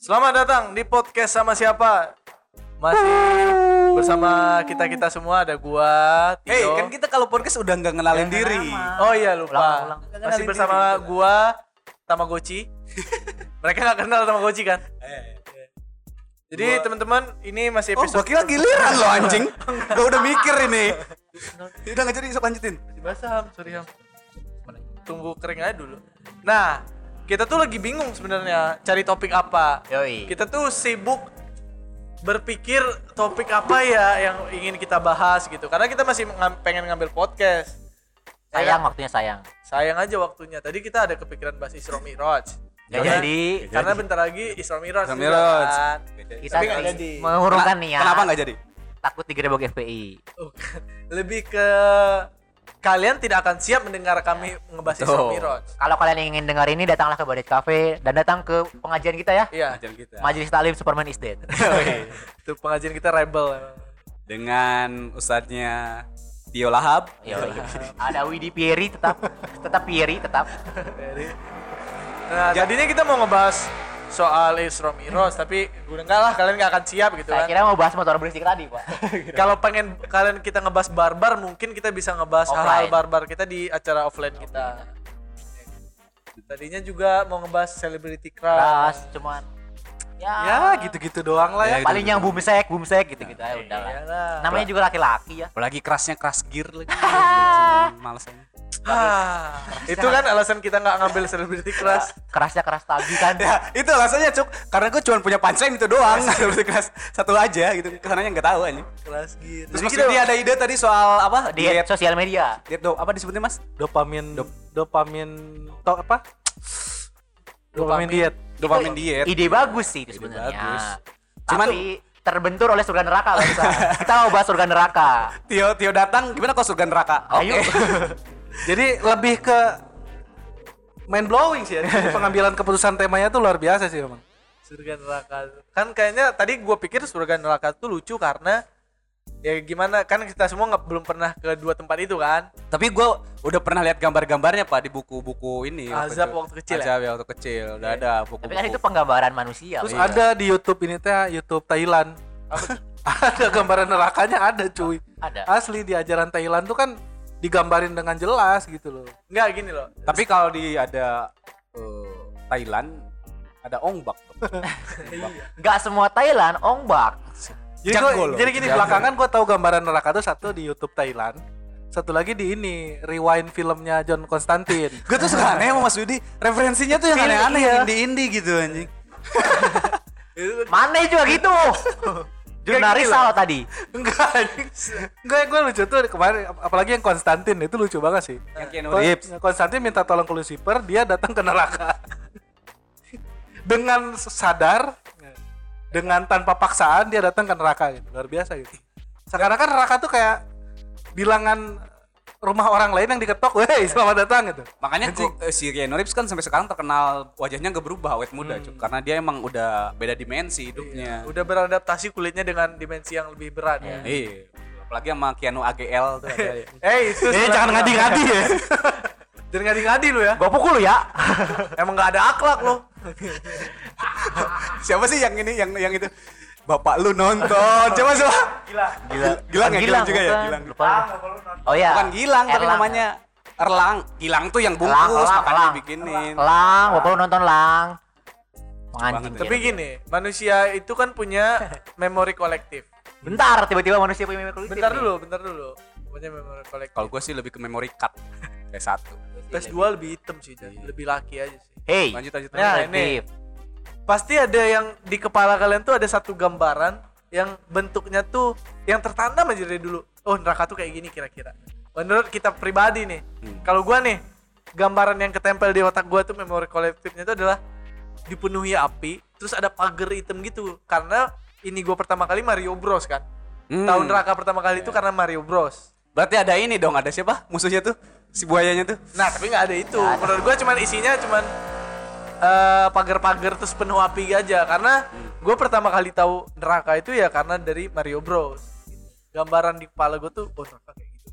Selamat datang di podcast sama siapa? Masih bersama kita kita semua ada gua, Tio. Hei, kan kita kalau podcast udah nggak ngenalin diri. Oh iya lupa. Ulang, ulang. Masih bersama diri. gua Tamagotchi. Mereka nggak kenal Tamagotchi kan? Jadi Gua- teman-teman ini masih Oh, episode gua kira giliran lo anjing. Gua udah mikir ini. Udah nggak jadi sok lanjutin. Masih basah, Ham. sorry Ham. Tunggu kering aja dulu. Nah, kita tuh lagi bingung sebenarnya cari topik apa. Yoi. Kita tuh sibuk berpikir topik apa ya yang ingin kita bahas gitu. Karena kita masih ngam- pengen ngambil podcast. Ya Sayang kan? waktunya sayang. Sayang aja waktunya. Tadi kita ada kepikiran bahas Isra Mi'raj. Gak Karena- jadi. Karena bentar lagi Isra Mi'raj. Isra Mi'raj. kan. Kita Tapi nggak sih jadi. mengurungkan nih ya. Kenapa nggak jadi? Takut digerebek FPI. Bukan. Lebih ke kalian tidak akan siap mendengar kami ngebahas Isra Betul. Mi'raj. Kalau kalian ingin dengar ini datanglah ke Badet Cafe dan datang ke pengajian kita ya. Iya. Ajar kita. Majelis Talim Superman is Dead. Itu pengajian kita rebel. Dengan ustadznya Tio Lahab. Yoi. Ada Widi Pieri tetap tetap Pieri tetap. Jadi, nah tadinya kita mau ngebahas soal Isra Mi'raj tapi gue enggak lah kalian nggak akan siap gitu Saya kan. kira mau bahas motor berisik tadi, Pak. Kalau pengen kalian kita ngebahas barbar mungkin kita bisa ngebahas hal-hal barbar kita di acara offline kita. Tadinya juga mau ngebahas celebrity Keras crush. cuman ya, Ya gitu-gitu doang lah ya. Ya, paling yang bumsek, bumsek gitu-gitu aja udah lah. Namanya juga laki-laki ya. Apalagi kerasnya keras gear lagi. Males aja. Ah, itu kan alasan kita nggak ngambil celebrity crush. Kerasnya keras tagi kan. Ya, itu alasannya cuk. Karena gue cuma punya punchline itu doang. Berarti keras satu aja gitu. Ke sananya nggak tahu aja. Keras gitu. Terus Mas kita- Yudi ada ide tadi soal apa? Diet sosial media. Diet do apa disebutnya Mas? dopamin dopamin to apa dopamin diet Dopamin diet. Ide bagus sih itu sebenarnya. bagus. Cuman Cuman- terbentur oleh surga neraka bangsa. Kita mau bahas surga neraka. Tio Tio datang gimana kok surga neraka? Ayo. jadi lebih ke mind blowing sih ya Jadi pengambilan keputusan temanya tuh luar biasa sih emang surga neraka kan kayaknya tadi gue pikir surga neraka tuh lucu karena ya gimana kan kita semua nggak belum pernah ke dua tempat itu kan Tapi gue udah pernah lihat gambar-gambarnya pak di buku-buku ini. Azab waktu kecil ya? Azab waktu kecil. Udah ada buku-buku. Tapi kan itu penggambaran manusia. terus Bang. ada di YouTube ini teh YouTube Thailand ada gambaran nerakanya ada cuy Ada. asli di ajaran Thailand tuh kan digambarin dengan jelas gitu loh nggak gini loh Tapi kalau di ada eh, Thailand ada ongbak. Nggak semua Thailand ongbak. Jadi, gua- loh, jadi gini belakangan gue tahu gambaran neraka tuh satu di YouTube Thailand satu lagi di ini rewind filmnya John Constantine gue tuh suka aneh sama Mas Yudi. Referensinya tuh yang aneh-aneh yang indie-indie gitu anjing. Mana juga gitu. Jurnalis loh. salah tadi. enggak anjing. enggak gue lucu tuh kemarin ap- apalagi yang Konstantin itu lucu banget sih Yang Keanu Kon- Reeves. Konstantin minta tolong ke Lucifer dia datang ke neraka dengan sadar dengan tanpa paksaan dia datang ke neraka gitu luar biasa gitu sekarang kan neraka tuh kayak bilangan rumah orang lain yang diketok weh selamat datang gitu Makanya kok, eh, si Keanu Reeves kan sampai sekarang terkenal wajahnya gak berubah awet muda Cuk. karena dia emang udah beda dimensi hidupnya. udah beradaptasi kulitnya dengan dimensi yang lebih berat ya Iya. Apalagi sama Keanu AGL tuh ada. ya. eh itu eh jangan ngadi-ngadi ya jangan ngadi-ngadi lu ya Gua pukul lu ya. emang nggak ada akhlak lo Siapa sih yang ini yang yang itu? Bapak lu nonton. Coba coba. gila Gila. Gilang ya, Gilang juga ya. Gilang. Lupa. Oh iya. Bukan Gilang tapi Erlang. namanya Erlang. Gilang tuh yang bungkus Elang, elang, makanya elang. dibikinin. Lang, bapak lu nonton lang. Banget. tapi gini manusia itu kan punya memori kolektif Bentar, tiba-tiba manusia punya mimik kolektif bentar dulu bentar dulu punya memori kolektif Kalau gue sih lebih ke memory card. Kayak satu. PS2 lebih hitam sih Jan. lebih laki aja sih Hey, Lanjut lanjut. Nah, lanjut. ini. pasti ada yang di kepala kalian tuh ada satu gambaran yang bentuknya tuh yang tertanam aja dari dulu. Oh neraka tuh kayak gini kira-kira. Menurut kita pribadi nih, Hmm. kalau gua nih gambaran yang ketempel di otak gua tuh memori kolektifnya itu adalah dipenuhi api, terus ada pagar hitam gitu. Karena ini gua pertama kali Mario Bros kan. Hmm. Tahu neraka pertama kali itu karena Mario Bros. Berarti ada ini dong, ada siapa? Musuhnya tuh si buayanya tuh. Nah tapi nggak ada itu. Ada. Menurut gua cuman isinya cuman eh, pagar-pagar terus penuh api aja. Karena gue pertama kali tahu neraka itu ya karena dari Mario Bros. Gambaran di kepala gue tuh, oh neraka kayak gitu.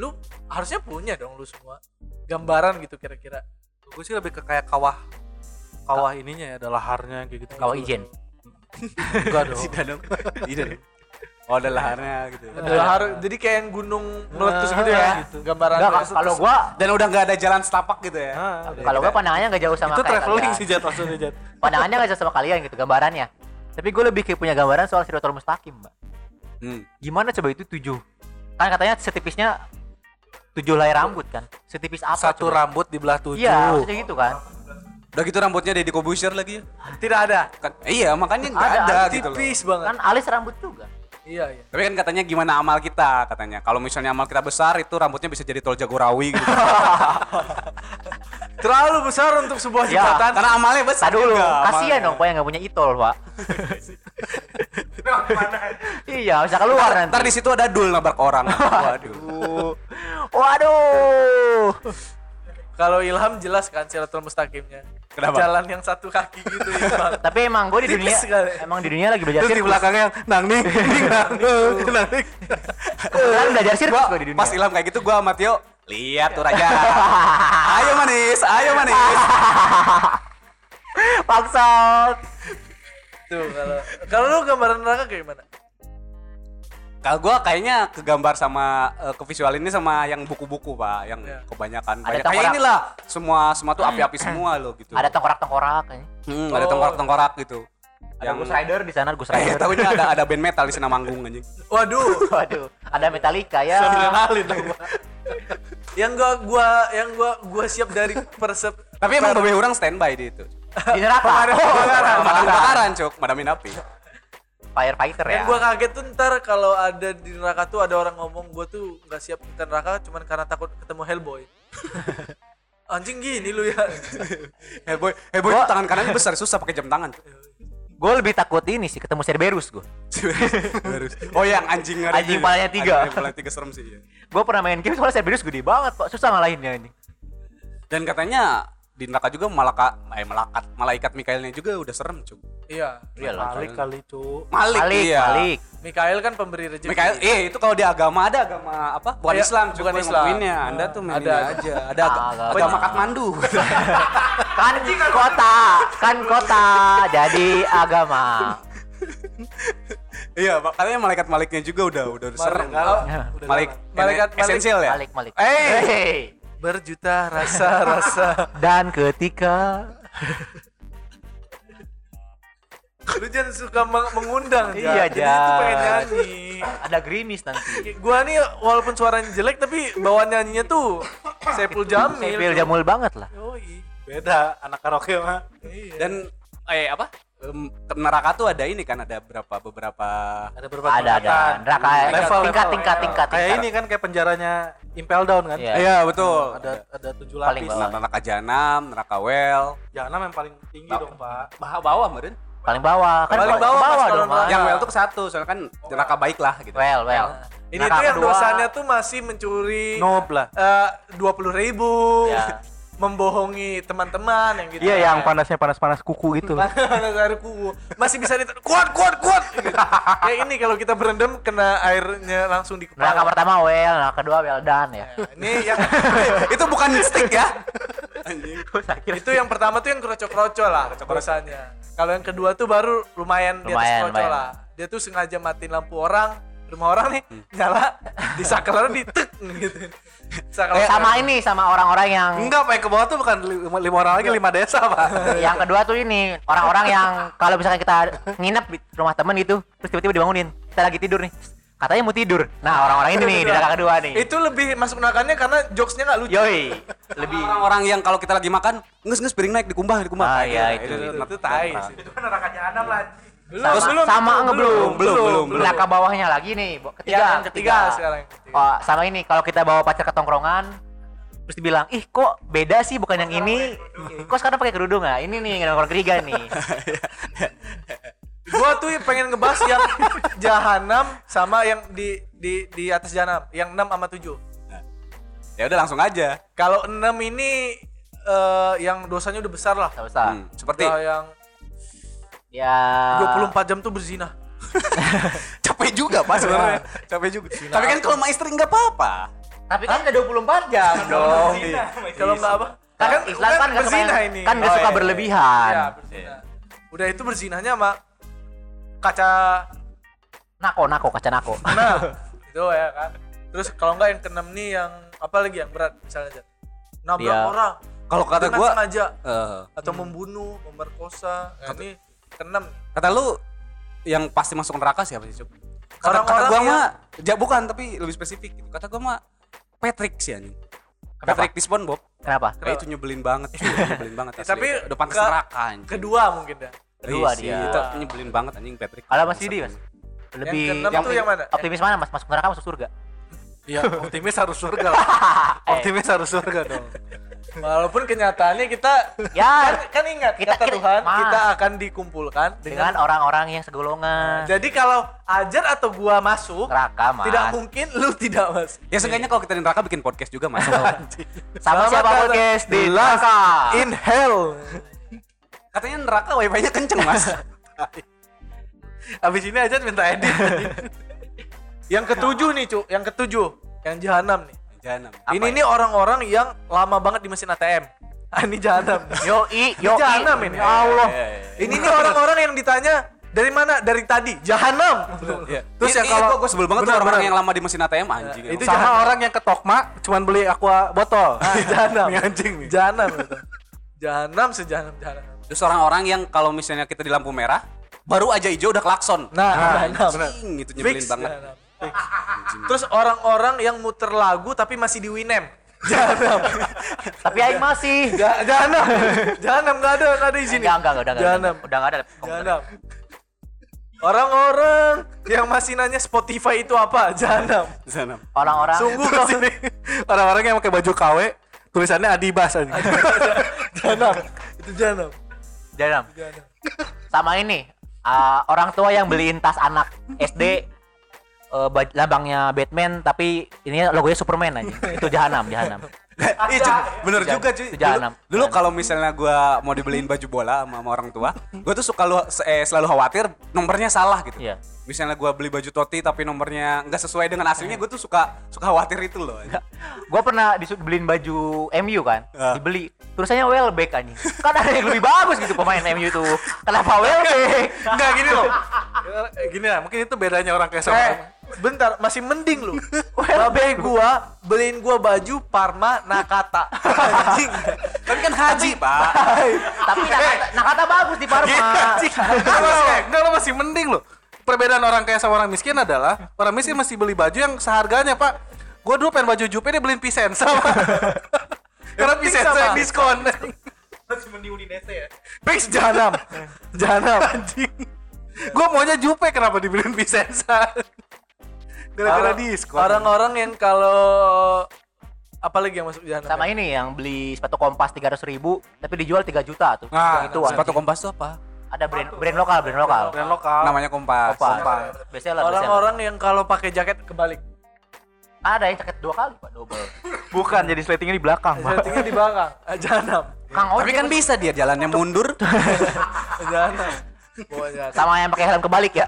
Lu harusnya punya dong lu semua gambaran gitu kira-kira. gue sih lebih ke kayak kawah kawah ininya ya, ada laharnya kayak gitu. Kawah ijen. Enggak dong. Tidak dong. Tidak. Oh, ada laharnya gitu. Lahar, jadi kayak yang gunung meletus gitu ya. gitu. Gambaran kalau gua Dan udah nggak ada jalan setapak gitu ya. Ah, kalau gua pandangannya nggak jauh sama itu kayak traveling kalian. sih Jat maksudnya Jat. Pandangannya nggak jauh sama kalian gitu gambarannya. Tapi gue lebih kayak punya gambaran soal Sidratul Mustaqim, Mbak. Hmm. Gimana coba itu tujuh? Kan katanya setipisnya tujuh helai rambut kan? Setipis apa? Satu coba? rambut di belah tujuh. Iya, maksudnya gitu kan. Udah gitu rambutnya Deddy Kobusier lagi ya. Tidak ada. Kan, iya, makanya nggak Ada, ada, ada gitu loh. Tipis banget. Kan alis rambut juga. Iya, iya. Tapi kan katanya gimana amal kita katanya. Kalau misalnya amal kita besar itu rambutnya bisa jadi tol Jagorawi gitu. Terlalu besar untuk sebuah Ya, jembatan. Karena amalnya besar dulu, kasihan dong Pak yang nggak punya itol, Pak. iya, bisa keluar Ntar, nanti. ntar di situ ada dul nabrak orang. Waduh. Waduh. Kalau Ilham jelas kan Siratul Mustaqimnya. Kenapa? Jalan yang satu kaki gitu ya. Tapi emang gue di dunia sekali. emang di dunia lagi belajar Terus di sirkus. belakangnya yang nang nih, ning, nang ning, nang. Kebetulan belajar sirkus gue di dunia. pas Ilham kayak gitu gua sama Tio lihat tuh raja. ayo manis, ayo manis. Bangsat. Tuh kalau kalau lu gambaran neraka kayak gimana? Kalau gua kayaknya kegambar sama eh, ke visual ini sama yang buku-buku pak, yang Iya. kebanyakan Ada banyak kayak tengkorak. inilah semua semua tuh api-api semua loh gitu. Ada tengkorak-tengkorak kayaknya. Hmm, ada Oh. tengkorak-tengkorak gitu. Ada Ghost Rider di sana, Ghost kayak Rider. tahunya ada ada band metal di sana manggung anjing. Waduh, Waduh, ada Metallica ya. Adrenalin yang gua gua yang gua gua siap dari persep Tapi emang beberapa orang standby di itu. Di neraka. Oh, kebakaran. Pemadam kebakaran, Cuk, madamin api. Firefighter ya. yang gua kaget tuh ntar kalau ada di neraka tuh ada orang ngomong gua tuh nggak siap ke neraka cuman karena takut ketemu Hellboy. Anjing gini lu ya. Heboy, Heboy itu tangan kanannya besar susah pakai jam tangan. Gue lebih takut ini sih ketemu Cerberus gue. Harus. Oh yang anjing ngeri. Anjing palanya tiga. Anjing palanya tiga serem sih. Iya. Gue pernah main game soalnya Cerberus gede banget pak, susah ngalahinnya ini. Dan katanya di neraka juga malaka, eh malakat, malaikat Mikaelnya juga udah serem, Cuk. Iya. Iyalah. Malik kali cu. Malik, Malik, iya. Malik. Mikael kan pemberi rezeki. Mikael, eh itu kalau di agama ada agama apa? Bukan Iya, Islam, bukan Islam. ngelakuinnya. Anda tuh Ada. ini aja. Ada aga- Agama. agama Katmandu. Kan kota, kan kota, jadi agama. Iya, Pak. katanya malaikat maliknya juga udah udah, udah serem. Jalan. Malaikat- malaikat esensial ya? Malik, Malik. Eh. Berjuta rasa-rasa. Dan ketika lu jangan suka meng- mengundang Iya. Jadi itu pengen nyanyi. ada gerimis nanti. Gua nih walaupun suaranya jelek tapi bawaan nyanyinya tuh Sepul Jamil. Sepil jamul banget lah. Yoi. Beda anak karaoke mah. Iya. Dan eh apa? Neraka tuh ada ini kan ada berapa beberapa Ada beberapa Ada ada neraka Level, tingkat level. tingkat tingkat Kayak tingkat. ini kan kayak penjaranya Impel Down kan. Iya. Iya, betul. Ada ada tujuh Paling lapis. bawah. neraka jahanam, neraka well. Jahanam yang paling tinggi Ba- dong, Pak. Bawah bawah, meren. Paling bawah kan Paling bawah, bawah Mas, dong. Yang well tuh ke satu, soalnya kan neraka baik lah gitu. Well, well. Ini Neraka tuh yang kedua, dosanya tuh masih mencuri Noob lah. dua puluh ribu, Ya. membohongi teman-teman yang gitu. Iya yang panasnya panas-panas kuku itu. Panas air kuku. Masih bisa dit kuat kuat kuat. Gitu. Kayak ini kalau kita berendam kena airnya langsung di Neraka kepala. pertama well, neraka kedua well done ya. Ini yang itu bukan stick ya. itu yang pertama tuh yang kroco-kroco lah dosanya. Kalau yang kedua tuh baru lumayan, di atas kroco lah. Dia tuh sengaja matiin lampu orang, rumah orang nih nyala, di saklar di tek gitu. Saklar. Sama ini sama orang-orang yang Enggak, Pak, yang ke bawah tuh bukan lima, lima orang lagi, lima desa, Pak. yang kedua tuh ini orang-orang yang kalau misalkan kita nginep di rumah temen gitu terus tiba-tiba dibangunin kita lagi tidur nih katanya mau tidur nah orang-orang ini nih di neraka kedua nih Itu lebih masuk nerakanya karena jokesnya nggak lucu. yoi lebih Orang-orang yang kalau kita lagi makan, nges-nges piring naik dikumbah, dikumbah. Ah, iya, gitu. itu. Itu, itu tai sih. Itu kan neraka jahanam lah. Belum, sama, belum, sama itu, nge- belum belum, belum, belum. neraka bawahnya lagi nih bo- Ya, ketiga yang ketiga sekarang. ketiga. Oh, sama ini kalau kita bawa pacar ke tongkrongan terus dibilang ih kok beda sih bukan yang ini kok sekarang pakai kerudung ah ini nih yang nongkrong ketiga nih Gua tuh pengen ngebahas yang jahanam sama yang di di di atas jahanam, yang 6 sama 7. Ya udah langsung aja. Kalau 6 ini eh, yang dosanya udah besar lah. Usah Hmm, seperti Udah yang ya 24 jam tuh berzina. capek juga Pak sebenarnya. capek juga. Tapi kan kalau sama istri nggak apa-apa. tapi kan udah 24 jam dong Kalau nggak apa? Kan Kan Islam kan nggak suka ini. kan nggak Oh, suka iya. berlebihan. Iya, berzina. Udah itu berzinanya sama kaca Nako, nako, kaca nako. Nah, itu ya kan. Terus kalau enggak yang keenam nih yang apa lagi yang berat misalnya aja. Nabrak Iya. orang. Kalau kata gua sengaja eh, atau membunuh, memerkosa. Nah, ini keenam. kata lu yang pasti masuk neraka siapa sih, Cuk? Kata, kata gua yang- mah ja, bukan tapi lebih spesifik gitu. Kata gua mah Patrick sih anjing. Patrick di SpongeBob. Kenapa? Kayak itu nyebelin banget, cuy. nyebelin banget asli. Tapi udah pantas ke- neraka anjing. Kedua mungkin dah. Kedua Iya sih, dia. Itu nyebelin banget anjing Patrick. Kalau Mas Didi, Mas. Lebih keenam tuh yang mana? Optimis mana, Mas? Masuk neraka masuk surga? Iya, optimis harus surga. lah. optimis harus surga dong. Walaupun kenyataannya kita Ya, kan, kan ingat Kita- kata kita- Tuhan Mas. kita akan dikumpulkan dengan orang-orang yang segolongan. jadi kalau ajar atau gua masuk Neraka, Mas. tidak mungkin lu tidak masuk. Ya seenggaknya kalau kita di neraka bikin podcast juga mas. Sama Selamat siapa podcast di neraka? In hell. Katanya neraka wifi-nya kenceng mas. Abis ini aja minta edit. Yang ketujuh nih, Cuk. Yang ketujuh, yang jahanam nih. Jahanam. ini nih orang-orang yang lama banget di mesin ATM. Ah, ini jahanam. Yo i, yo i. jahanam ini. Ya Allah. Iya, iya. Ini nih orang-orang yang ditanya dari mana? Dari tadi. Jahanam. Iya. Terus yang kalau gua sebel banget tuh Benar, orang-orang benar. yang lama di mesin ATM anjing. itu. Sama jahanam. orang yang ke Tokma cuman beli aqua botol. jahanam. Ini anjing nih. Jahanam itu. Jahanam sejahanam jahanam. Terus orang-orang yang kalau misalnya kita di lampu merah, baru aja hijau udah klakson. Nah, jahanam. Anjing, itu nyebelin Fix banget. jahanam. Terus orang-orang yang muter lagu tapi masih di Winem. Jahanam. Tapi aing masih. Ja- Jahanam. Jahanam enggak ada enggak ada di sini. Enggak, enggak, udah enggak. Jahanam. Udah enggak ada. Jahanam. Orang-orang yang masih nanya Spotify itu apa? Jahanam. Jahanam. Orang-orang Sungguh kau ini orang-orang yang pakai baju KW tulisannya Adibas aja. jahanam. Itu jahanam. Jahanam. Jahanam. Sama ini. uh, orang tua yang beliin tas anak SD uh, lambangnya Batman tapi ini logonya Superman aja. Itu jahanam, jahanam. Iya, cuy, bener juga cuy. Dulu, dulu kalau misalnya gua mau dibeliin baju bola sama, sama orang tua, gua tuh suka lu, eh, selalu khawatir nomornya salah gitu. Iya. Misalnya gua beli baju Toti tapi nomornya nggak sesuai dengan aslinya, gua tuh suka suka khawatir itu loh. Gua pernah disu- beliin baju MU kan, Ah. dibeli. Tulisannya Welbeck anjing. Kan ada yang lebih bagus gitu pemain MU tuh. Kenapa Welbeck? Enggak gini loh. Eh, Gini lah, mungkin itu bedanya orang kayak sama. Eh, bentar, masih mending lu. Babe gua beliin gua baju Parma Nakata. Anjing. Tapi kan haji, Pak. Tapi Nakata, Nakata bagus di Parma. Enggak lo, enggak lo masih mending loh. Perbedaan orang kaya sama orang miskin adalah orang miskin masih beli baju yang seharganya pak. Gue dulu pengen baju Jupe dia beliin Pisensa Pak. Karena Pisensa sama. yang diskon. Masih mending Udinese ya. Fix jahanam. Jahanam. Anjing. Gue maunya Jupe kenapa dibeliin Pisensa? Gara-gara diskon. Orang-orang yang kalau apalagi yang masuk jahanam. Sama ini yang beli sepatu kompas 300 ribu tapi dijual 3 juta tuh. Nah, itu Sepatu kompas tuh apa? ada brand brand lokal, brand lokal. brand lokal. Namanya kompas. Kompas. Bestseller, bestseller. Orang-orang yang kalau pakai jaket kebalik. ada yang jaket dua kali Pak, double. Bukan jadi slatingnya di belakang, Pak. Settingnya di belakang. Ah, Jahanam. Kang Tapi Ojek kan bisa dia jalannya mundur. Jahanam. Sama yang pakai helm kebalik ya.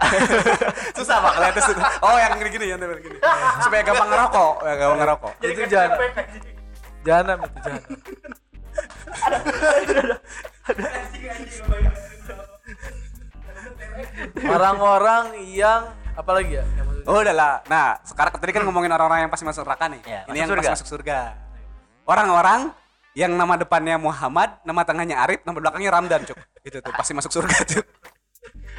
Susah Pak kelihatan situ. Oh, yang gini-gini yang gini. Supaya gampang ngerokok, ya, gampang ngerokok. itu jahanam. Jahanam itu jahanam. Orang-orang yang apalagi ya? Yang maksudnya- Oh udah lah. Nah, sekarang tadi kan ngomongin orang-orang yang pasti masuk neraka nih. Ya, Ini yang surga. pasti masuk surga. Orang-orang yang nama depannya Muhammad, nama tengahnya Arif, nama belakangnya Ramdan, Cuk. Itu tuh pasti masuk surga, Cuk.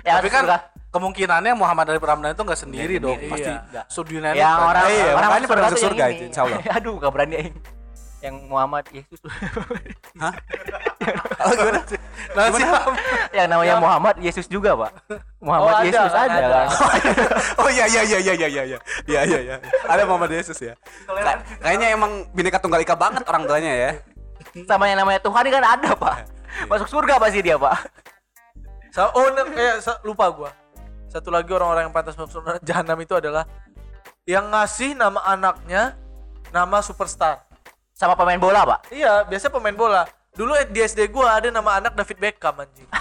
Ya Tapi kan surga. kemungkinannya Muhammad Arif Ramdan itu nggak sendiri Nggak dong. sendiri, Pasti iya. studinya yang orang Iya, orang makanya pada masuk yang surga itu, insya Allah. Aduh, gak berani aing. Yang Muhammad Yesus. Hah? Oh gimana? Nah, siapa? yang namanya Muhammad Yesus juga, Pak. Muhammad Oh, ada, Yesus ada. ada. kan. oh iya iya iya iya iya iya iya iya iya iya. Ada Muhammad Yesus ya. Ka- Kayaknya emang bineka tunggal ika banget orang tuanya ya. Sama yang namanya Tuhan kan ada, Pak. Masuk surga pasti dia, Pak. Sa- oh, ne- kayak sa- lupa gua. Satu lagi orang-orang yang pantas masuk neraka jahanam itu adalah yang ngasih nama anaknya nama superstar. Sama pemain bola, Pak. Iya, biasa pemain bola. Dulu di SD gua ada nama anak David Beckham anjing.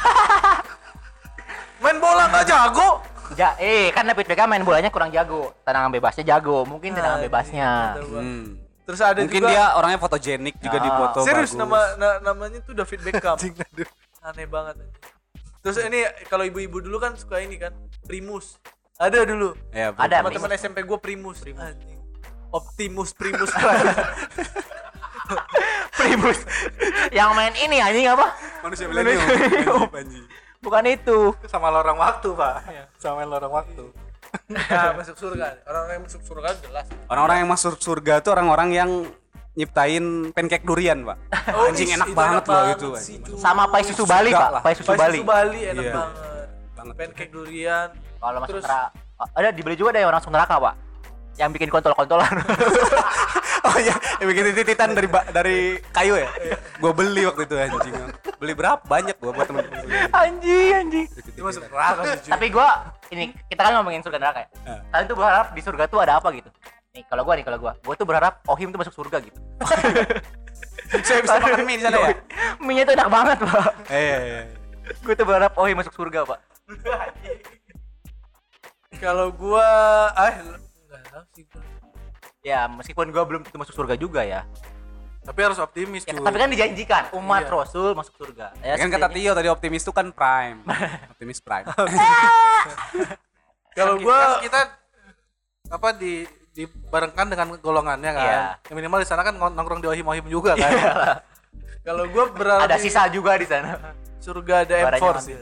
Main bola nggak jago. Ja, eh kan David Beckham main bolanya kurang jago. Tendangan bebasnya jago. Mungkin tendangan bebasnya. Hmm. Terus ada Mungkin juga dia orangnya fotogenik juga di Ah. foto serius bagus. nama na- namanya tuh David Beckham. Aneh banget. Terus ini kalau ibu-ibu dulu kan suka ini kan Primus. Ada dulu. Ya, bro. Ada, Teman-teman SMP gue Primus. Anjing. Optimus Primus. Primus. yang main ini anjing apa? manusia milenium. Anjing. Bukan itu. sama lorong waktu pak sama lorong waktu nah, masuk surga. Orang-orang yang masuk surga jelas. Orang-orang yang masuk surga tuh orang-orang yang nyiptain pancake durian, Pak. Anjing is, enak banget loh banget itu. sih, anjing. Sama pai susu Bali, Pak. Pai susu Pai Bali. susu Bali enak Iya. banget. Banget. Pancake durian. Kalau masuk neraka ada dibeli juga deh orang masuk neraka, Pak. Yang bikin kontol-kontolan. Oh iya, yang bikin tititan dari dari kayu ya. Gua beli waktu itu anjing. Beli berapa? Banyak gua buat temen-temen. anjing, anjing. Itu masuk neraka. Tapi gua ini kita kan ngomongin surga neraka ya. Kalian tuh berharap di surga tuh ada apa gitu? Nih, kalau gua nih, kalau gua, gua tuh berharap Ohim tuh masuk surga gitu. Saya bisa makan mie di sana ya. Mie-nya tuh enak banget, Pak. Eh, iya, iya. Gua tuh berharap Ohim masuk surga, Pak. Kalau gua ah tahu sih. Ya, meskipun gua belum tentu masuk surga juga ya. tapi harus optimis ya cuy tapi kan dijanjikan umat Iya. Rasul masuk surga. Ya, kan kata Tio tadi optimis tuh kan prime. Optimis prime. Kalau gua kita apa di dibarengkan dengan golongannya kan Iya. Ya, minimal di sana kan nongkrong di ohim ohim juga kan kalau gua berharap ada sisa juga di sana. surga ada Baranya M4 ngambil. sih.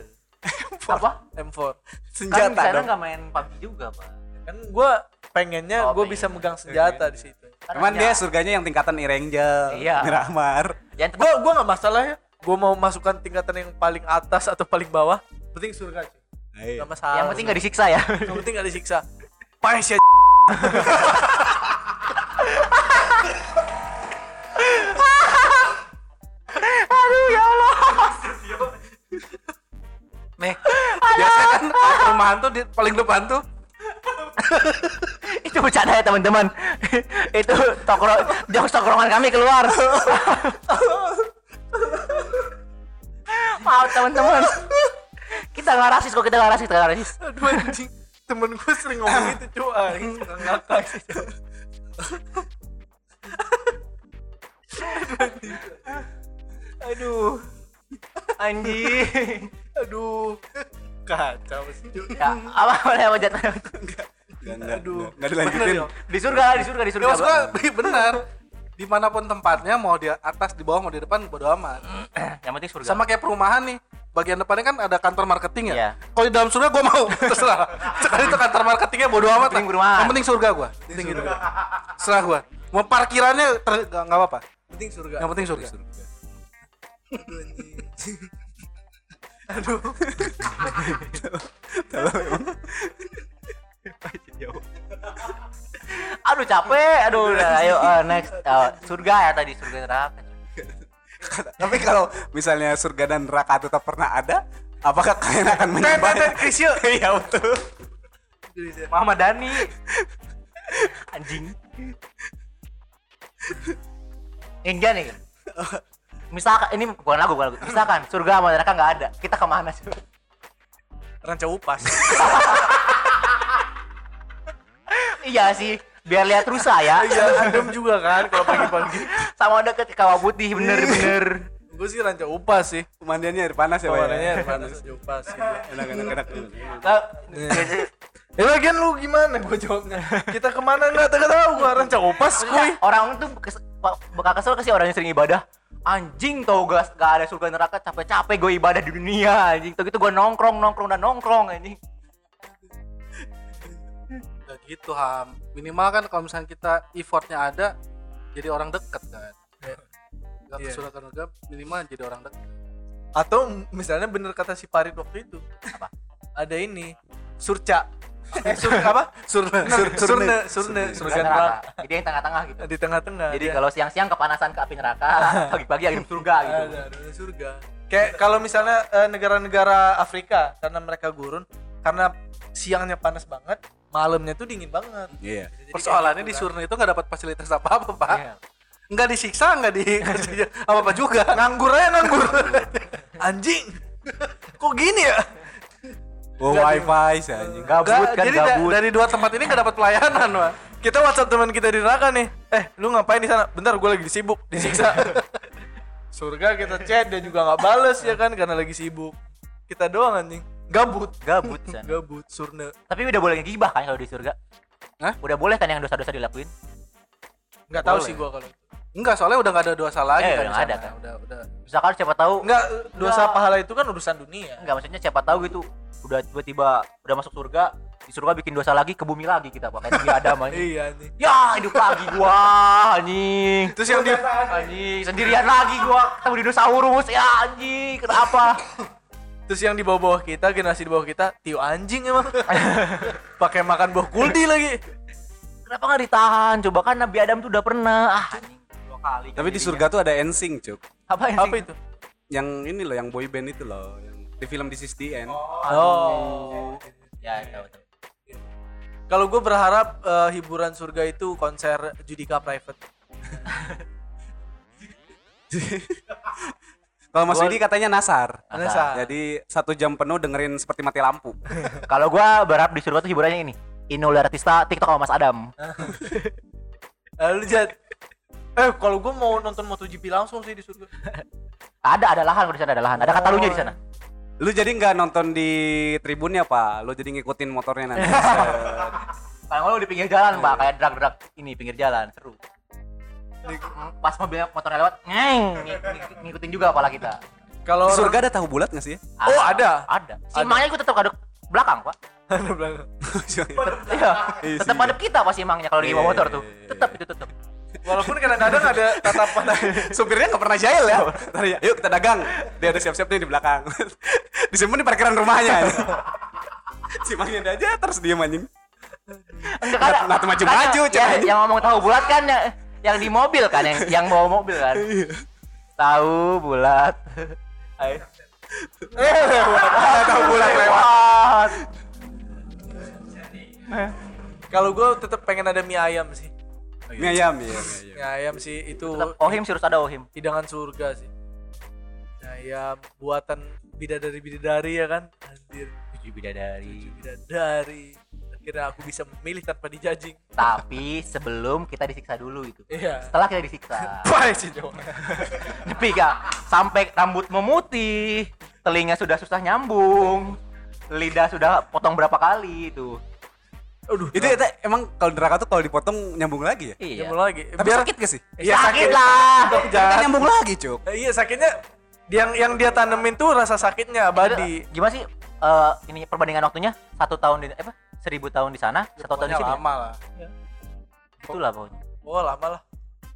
Apa? M4. Kan Senjata di sana nggak main PUBG juga, Pak. Kan gua pengennya Oh, gua pengen. bisa megang senjata di situ. Cuman dia ya, surganya yang tingkatan Irangel, Iya. Miramar. yang Gua gua nggak masalah ya. Gua mau masukkan tingkatan yang paling atas atau paling bawah, penting surga. Iya. Gak masalah. yang penting nggak disiksa ya. Yang penting gak disiksa. Pais ya. Aduh ya Allah. Nih, biasa kan perumahan tuh di paling depan tuh Itu bercanda ya teman-teman. Itu tokro jokes tokrongan kami keluar. Maaf teman-teman. Kita nggak rasis kok kita nggak rasis, kita nggak rasis. aduh anjing. Temen gue sering ngomong itu cuy. Anjing, suka ngakak sih. Aduh. Anjing. Aduh. Kacau sih. Ya, apa boleh apa jatuh? Enggak, enggak, Aduh. enggak dilanjutin. Di surga, di surga, di surga. ya Bang. benar di mana pun tempatnya mau di atas di bawah mau di depan bodo amat Yang penting surga. sama kayak perumahan nih bagian depannya kan ada kantor marketing ya? Iya. kalau di dalam surga gua mau terserah. Sekali itu kantor marketingnya bodo amat penting lah. yang penting surga gua. Penting gitu serah gua. Mau parkirannya ter- nggak apa-apa? Penting surga. yang penting surga. Aduh. Aduh capek, aduh udah ayo eh, next. Eh, surga ya tadi surga neraka. Tapi kalau misalnya surga dan neraka tetap pernah ada, apakah kalian akan menyembah? Krisya. Iya betul. Muhammad Dani. Anjing. Enggak nih. Misalkan ini bukan lagu, bukan lagu. Misalkan surga sama neraka nggak ada, kita ke mana sih? Ranca upas. iya sih, biar lihat rusa ya. Iya, adem juga kan kalau pagi-pagi. Sama deket kawah putih bener-bener. Gue sih ranca upas sih. Pemandiannya air panas ya, Pak, ya? Kawanannya panas ranca upas sih. Enak, enak, enak. Eh lagian lu gimana gue jawabnya? Kita ke mana nggak tahu tahu gue ranca upas kuy. orang tuh kes, bakal kesel ke sih orang yang sering ibadah anjing tau gak, gak ada surga neraka capek-capek gue ibadah di dunia anjing tau gitu gue nongkrong nongkrong dan nongkrong anjing gitu ham minimal kan kalau misalnya kita effortnya ada jadi orang deket kan Gak Iya. ke surga ke neraka, minimal jadi orang deket Atau misalnya bener kata si Parit waktu itu. Apa? Ada ini surca. Eh sur apa? surga Sur, surne, surne, Surne. surga surga neraka. jadi yang tengah-tengah gitu Di tengah-tengah. jadi dia. kalau siang-siang kepanasan ke api neraka pagi-pagi angin surga gitu ada, ada surga. Kayak kalau misalnya eh, negara-negara Afrika karena mereka gurun, karena siangnya panas banget, malamnya tuh dingin banget. Iya. Jadi persoalannya di gitu surga itu nggak dapat fasilitas apa apa pak Iya. nggak disiksa nggak dikasih apa apa juga nganggur aja nganggur. Anjing. Kok gini ya? Oh, wifi sih anjing. gabut Nggak, kan jadi da- gabut dari dua tempat ini nggak dapat pelayanan pak Kita WhatsApp teman kita di neraka nih. eh lu ngapain di sana bentar gue lagi sibuk disiksa surga kita chat dia juga nggak bales ya kan karena lagi sibuk kita doang anjing gabut Gabut san. gabut surna Tapi udah boleh ngegibah kan kalau di surga? Hah? Udah boleh kan yang dosa-dosa dilakuin? nggak tahu sih gua kalau. Enggak, soalnya udah nggak ada dosa lagi Eh, kan. udah ada kan. Udah, udah. Misalkan siapa tahu nggak dosa Nggak. pahala itu kan urusan dunia Enggak, maksudnya siapa tahu gitu udah tiba-tiba udah masuk surga, di surga bikin dosa lagi ke bumi lagi kita pakai Nabi Adam anjing. iya anjing Ya, hidup lagi gua anjing. terus yang di Anjing, sendirian lagi gua ketemu dinosaurus. Ya anjing, kenapa? terus yang di bawah-bawah kita generasi di bawah kita tio anjing emang pakai makan buah kuldi lagi Kenapa nggak ditahan? Coba kan Nabi Adam tuh udah pernah. Ah, anjing. Dua kali. Tapi di surga tuh ada ensing, Cuk. apa yang apa itu Yang ini loh, yang boy band itu loh, yang di film This Is The End. oh Ya, tahu tahu. kalau gue berharap eh, hiburan surga itu konser Judika Private Kalau Mas Widi katanya nasar. Nasar. Jadi satu jam penuh dengerin seperti mati lampu. Kalau gua berharap di surga tuh hiburannya ini. Inul Artista TikTok sama Mas Adam. Lalu jad eh kalau gue mau nonton MotoGP langsung sih di surga Ada ada lahan di sana ada lahan. Ada katalunya di sana. Lu jadi nggak nonton di tribunnya, Pak? Lu jadi ngikutin motornya nanti. Kalau lu di pinggir jalan, Pak, kayak drag-drag ini pinggir jalan, seru. Pas mobilnya motornya lewat, ngeng, ng- ng- ngikutin juga kepala kita. kalau surga ada tahu bulat nggak sih? Oh, ada. Ada. Si emangnya gue tetap ada belakang, Pak. Ada belakang. Iya. Iya tetap sih. ada kita pas emangnya kalau di Iya, motor iya, tuh. iya, Tetap itu tetap. walaupun kadang-kadang ada tatapan Supirnya nggak pernah jahil ya. Tadi, Yuk kita dagang. Dia udah siap-siap nih di belakang. Disimpan di parkiran rumahnya. si Mangnya aja terus diem anjing. Enggak Nah, nah, tuh maju-maju, ya, yang ngomong tahu bulat kan yang, di mobil kan yang yang bawa mobil kan. Iya. tahu bulat. Ayo. tahu bulat lewat. Lewat. kalau gue tetap pengen ada mie ayam sih Mie ayam ya. Mie ayam. mie ayam sih itu ohim sih harus ada ohim. hidangan surga sih mie ayam buatan bidadari bidadari ya kan anjir Cucu bidadari. bidadari akhirnya aku bisa memilih tanpa dijajing Tapi sebelum kita disiksa dulu itu. iya Setelah kita disiksa. baik sih. Tapi kak, sampai rambut memutih, telinga sudah susah nyambung, lidah sudah potong berapa kali itu. aduh Itu itu emang kalau neraka tuh kalau dipotong nyambung lagi ya? Iya. nyambung lagi Tapi biar sakit gak sih? Iya, sakit lah. Kan nyambung lagi, Cuk. Eh, iya sakitnya yang yang dia tanemin tuh rasa sakitnya abadi Gimana sih eh, ini perbandingan waktunya satu tahun di apa seribu tahun di sana satu tahun di sini lama lah. itulah pokoknya. Oh lama lah.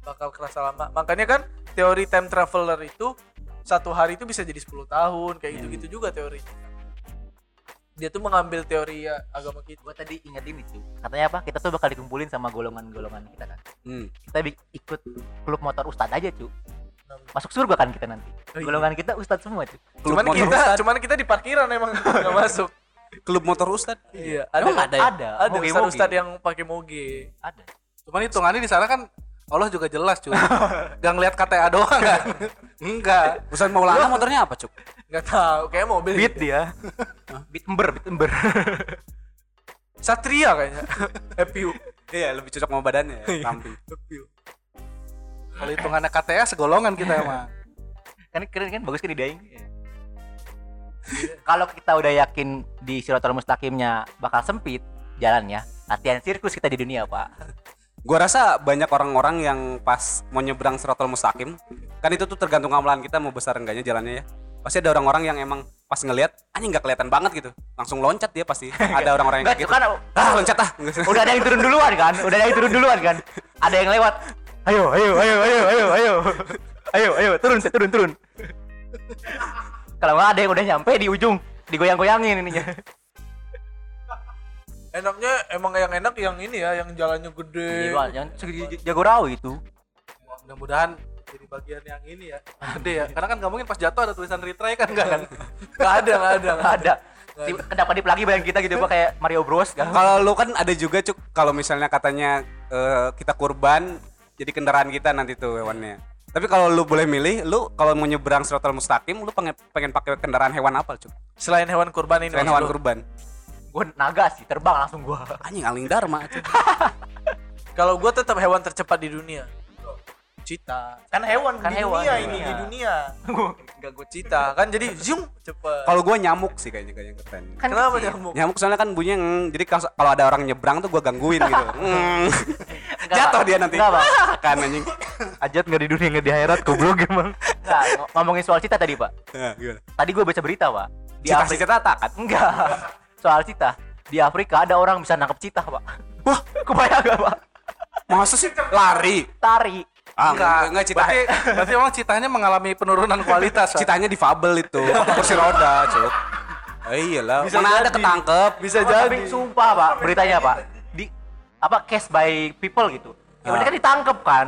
Bakal kerasa lama. Makanya kan teori time traveler itu satu hari itu bisa jadi 10 tahun kayak gitu-gitu juga teorinya dia tuh mengambil teori ya, agama kita. Gua tadi ingat ini tuh katanya apa? Kita tuh bakal dikumpulin sama golongan-golongan kita kan? Hmm. kita ikut klub motor ustad aja cu. Masuk surga kan kita nanti? Oh, iya. golongan kita ustad semua cu. Klub cuman kita Ustad. cuman kita di parkiran emang nggak masuk Klub motor Ustad. iya Emang ada ada ya? ada Ada. Moge, ustad moge. ustad yang pakai moge ada Cuman hitungannya di sana kan Allah juga jelas cuy. Gak ngeliat KTA doang kan? Enggak. Ustad Maulana motornya apa, Cuk? nggak tahu kayak mobil beat dia beat ember beat ember satria kayaknya FPU Iya, lebih cocok sama badannya ya, ramping. FPU Kalau hitungannya KTA segolongan kita emang. kan keren kan bagus kan ide aing kalau kita udah yakin di Siratul Mustaqimnya bakal sempit jalannya latihan sirkus kita di dunia pak Gua rasa banyak orang-orang yang pas mau nyebrang Siratal Mustaqim, kan itu tuh tergantung amalan kita mau besar enggaknya jalannya ya. Pasti ada orang-orang yang emang pas ngelihat anjing nggak kelihatan banget gitu. Langsung loncat dia pasti. Ada orang-orang yang gitu. kan Ah, loncat ah. udah ada yang turun duluan kan udah ada yang turun duluan kan ada yang lewat ayo ayo ayo ayo ayo ayo ayo ayo turun turun turun kalau nggak ada yang udah nyampe di ujung digoyang-goyangin ininya enaknya emang yang enak yang ini ya yang jalannya gede Iya, yang segi jagorawi itu Mudah-mudahan jadi bagian yang ini ya. Gede ya. Karena kan nggak mungkin pas jatuh ada tulisan retry kan enggak kan? nggak ada nggak ada nggak ada kenapa dip lagi bayang kita gitu apa kayak Mario Bros kan Kalau lu kan ada juga cuk kalau misalnya katanya eh, kita kurban jadi kendaraan kita nanti tuh hewannya. Tapi kalau lu boleh milih, lu kalau mau nyebrang Siratal Mustaqim, lu pengen pengen pakai kendaraan hewan apa, Cuk? selain hewan kurban ini Selain hewan lu? kurban. gue naga sih terbang langsung gua Anjing aling dharma, Cuk. Kalau gue tetap hewan tercepat di dunia. Cita. Kan hewan Kan di hewan, dunia ini dunia. di dunia. Enggak gue cita kan jadi zoom cepet. Kalau gue nyamuk sih kayaknya kayaknya keren. Kan Kenapa kecil. nyamuk? Nyamuk soalnya kan bunyinya ngeng. jadi kalau ada orang nyebrang tuh gue gangguin gitu. Mm. Jatuh dia nanti. Enggak, kan anjing. Ajat nggak di dunia nggak di akhirat goblok emang. Enggak, ng- ngomongin soal cita tadi, Pak. Nah, gimana? Tadi gue baca berita, Pak. Di Cita Afrika cita takat. enggak. Soal cita. Di Afrika ada orang bisa nangkep cita, Pak. Wah, kebayang gak, Pak? Masa sih lari? Tari. Ah, enggak, enggak cita. Berarti, berarti emang citanya mengalami penurunan kualitas. Citanya difabel itu, kursi roda, cuk. Oh, iyalah, mana ada ketangkep. Bisa Oh, jadi. Tapi sumpah, Pak, beritanya, Pak. Di apa case by people gitu. Ya Ah. mereka ditangkep kan.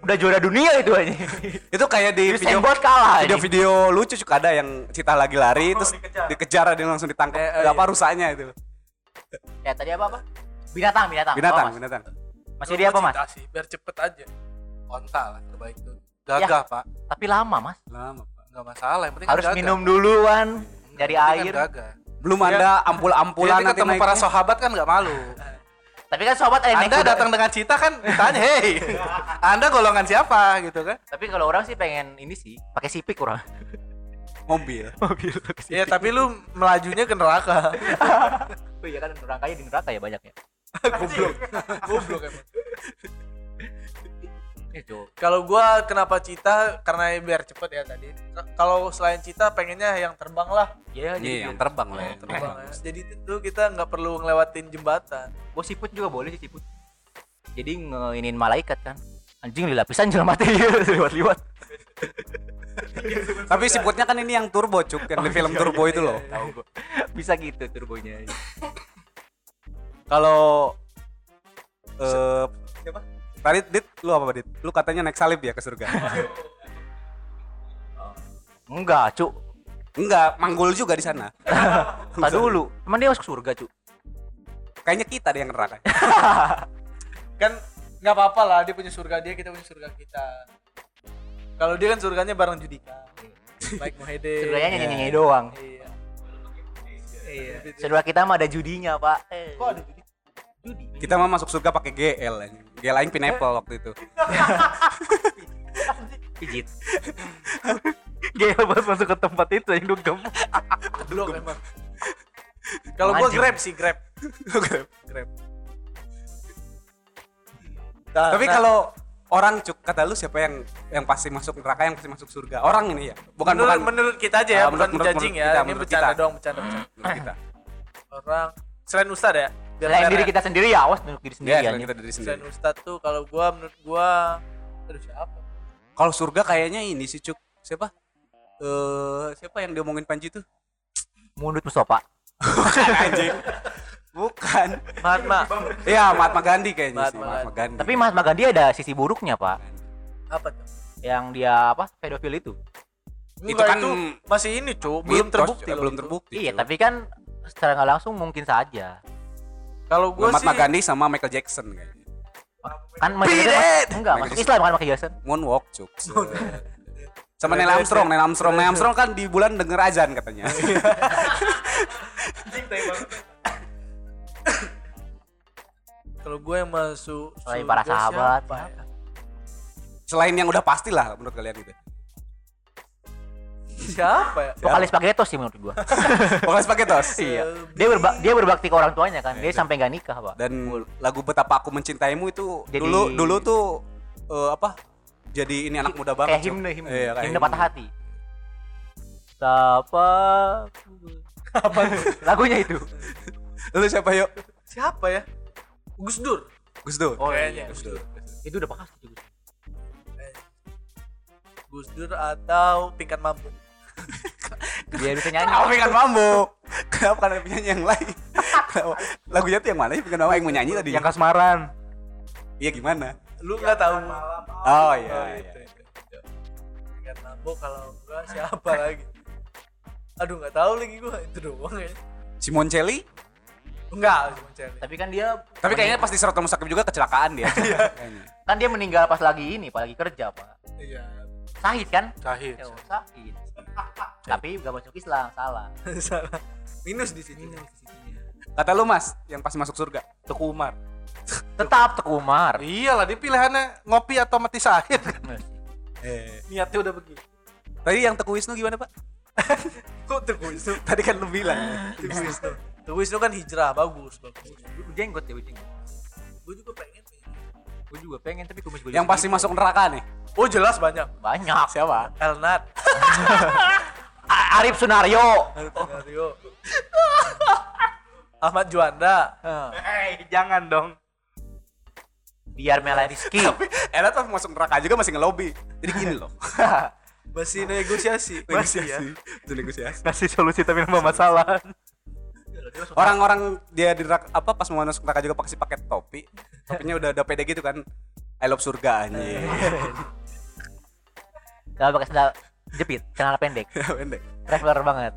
Udah juara dunia itu aja. Itu kayak di Terus video kalah. video-video lucu juga ada yang cita lagi lari terus dikejar, dia langsung ditangkap. Eh, eh, Gak apa rusaknya itu. Ya tadi apa, Pak? Binatang, binatang. Binatang, Mas? binatang. Masih dia apa, Mas? Sih, biar cepet aja. Onta lah terbaik tuh. Gagah, Pak. Tapi lama, Mas. Lama, Pak. Enggak masalah, yang penting kan Harus gagah. minum duluan dari penting air. kan gagah. Belum ada ampul-ampulan Nanti ketemu para sahabat kan nggak malu. Tapi kan sobat yang naik Anda kuda. datang dengan cita kan ditanya, hei, Anda golongan siapa gitu kan? Tapi kalau orang sih pengen ini sih, pakai sipik orang. mobil. Iya, tapi lu melajunya ke neraka. Oh iya kan nerakanya di neraka ya banyak ya. Goblok. Goblok emang. Itu. Kalau gua kenapa cita karena biar cepet ya tadi. Kalau selain cita pengennya yang terbang lah. Iya, jadi Iya, yang terbang lah ya. Terbang ya. Jadi itu kita nggak perlu ngelewatin jembatan. Gua siput juga boleh sih siput. Jadi ngeinin malaikat kan. Anjing di lapisan jalan mati lewat-lewat. Tapi siputnya kan ini yang turbo, cuk, yang di film turbo itu loh. Tahu gua. Bisa gitu turbonya. Kalau eh Tadi Dit, lu apa Dit? Lu katanya naik salib ya ke surga? Enggak, Cuk. Enggak, manggul juga di sana. Tak dulu. Emang dia masuk surga, Cuk. Kayaknya kita deh yang neraka. Kan nggak apa-apa lah dia punya surga dia, kita punya surga kita. Kalau dia kan surganya bareng Judika. Baik Muhede. Surganya nyanyi-nyanyi doang. Iya. Iya. Surga kita mah ada judinya, Pak. Eh. Kok ada Judi? Judi? Kita mah masuk surga pakai GL. GL aing pineapple waktu itu. Pijit. Gila pas masuk ke tempat itu yang dugem. Emang. Kalau gua. Grab sih, Grab. Grab. Grab. Nah, Tapi nah, kalau orang cuk kata lu siapa yang yang pasti masuk neraka yang pasti masuk surga? Orang ini ya. Bukan menurut, bukan menurut kita aja ya, Ah, bukan menurut- menurut- judging menurut ya. kita, Ini menurut bercanda kita. doang, bercanda, bercanda. menurut kita. Orang selain Ustad ya. Biar Selain diri ya. kita sendiri ya, awas untuk diri Ya, sendiri selain anjing. kita Selain sendiri. Ustad tuh kalau gua menurut gua aduh siapa? Kalau surga kayaknya ini sih cuk. Siapa? Eh siapa yang diomongin Panji tuh? Mundur Mustafa. Bukan anjing. Bukan. Mahatma. Iya, Mahatma Gandhi kayaknya sih. Mahatma Mahatma Gandhi. Tapi Mahatma Gandhi ada sisi buruknya, Pak. Apa tuh? Yang dia apa? Pedofil itu. Enggak, kan itu masih ini, Cuk. Belum terbukti ya, loh belum itu. terbukti. Iya, tapi kan secara nggak langsung mungkin saja. Kalau gua Mahatma sih Gandhi sama Michael Jackson kayaknya. Kan Michael Jackson enggak masuk Islam kan Michael Jackson. Moonwalk cuk. sama Neil Armstrong, Neil Armstrong, Neil Armstrong kan di bulan denger azan katanya. kalau gue yang masuk Selain para sahabat. siapa ya? Selain yang udah pasti lah menurut kalian gitu. Siapa ya? Vokalis Spaghetti sih menurut gua. Pokoknya sebagai tos. Iya. Dia berba dia berbakti ke orang tuanya kan. Dia sampai nggak nikah, Pak. Dan lagu betapa aku mencintaimu itu Jadi- dulu dulu tuh eh, apa? Jadi ini anak muda banget. kayak himne himne. Iya, kayak himne patah hati. Siapa? Apa? Lagunya itu. Lalu siapa yuk? Siapa ya? Gus Dur. Gus Dur. Oh Kayaknya iya. Gus Dur. Itu udah pasti Gus. Gus Dur atau tingkat mampu. Dia bisa nyanyi. Kenapa pengen mambo? Kenapa kan ada penyanyi yang lain? Kenapa? Lagunya tuh yang mana sih? Kenapa yang mau nyanyi tadi? Yang kasmaran. Iya gimana? Lu nggak tahu? Oh iya. Oh, iya. Tingkat mampu kalau enggak siapa lagi? Aduh nggak tahu lagi gua itu doang ya. Simon Celli? Enggak, cewek. Tapi kan dia Tapi kayaknya pas di Siratul Mustaqim juga kecelakaan dia. Kayaknya. kan dia meninggal pas lagi ini, pas lagi kerja, Pak. Iya. Sahid kan? Syahid. Ya, Sahid. Tapi gak masuk Islam, salah. Salah. Minus di sini. Kata lu Mas, yang pas masuk surga. Teku Umar. Tetap Teguh Umar. Iyalah dia pilihannya ngopi atau mati sahid. Eh. Niatnya udah begitu. Tadi yang Teguh Wisnu gimana, Pak? Kok Teguh Wisnu? Tadi kan lu bilang. Teguh Wisnu. Teguh Wisnu kan hijrah, bagus, bagus. Jenggot ya, jenggot. Gue juga pengen. Gue juga pengen tapi kumis gue yang pasti masuk neraka nih. Oh jelas banyak. banyak. Siapa? Elnat. Arif Sunario. Mario. Ahmad Juanda. Eh, jangan dong. Biar Mela Rizky. Tapi Elat pas masuk neraka juga masih ngelobi. Jadi gini loh. Masih negosiasi. Masih ya. Itu negosiasi. Kasih solusi tapi nambah masalah. Orang-orang dia di neraka, apa pas mau masuk neraka juga pasti pakai topi. Topinya udah udah pede gitu kan. I love surga anjing. Gak pakai sendal jepit, kenal pendek. Pendek. Traveler banget.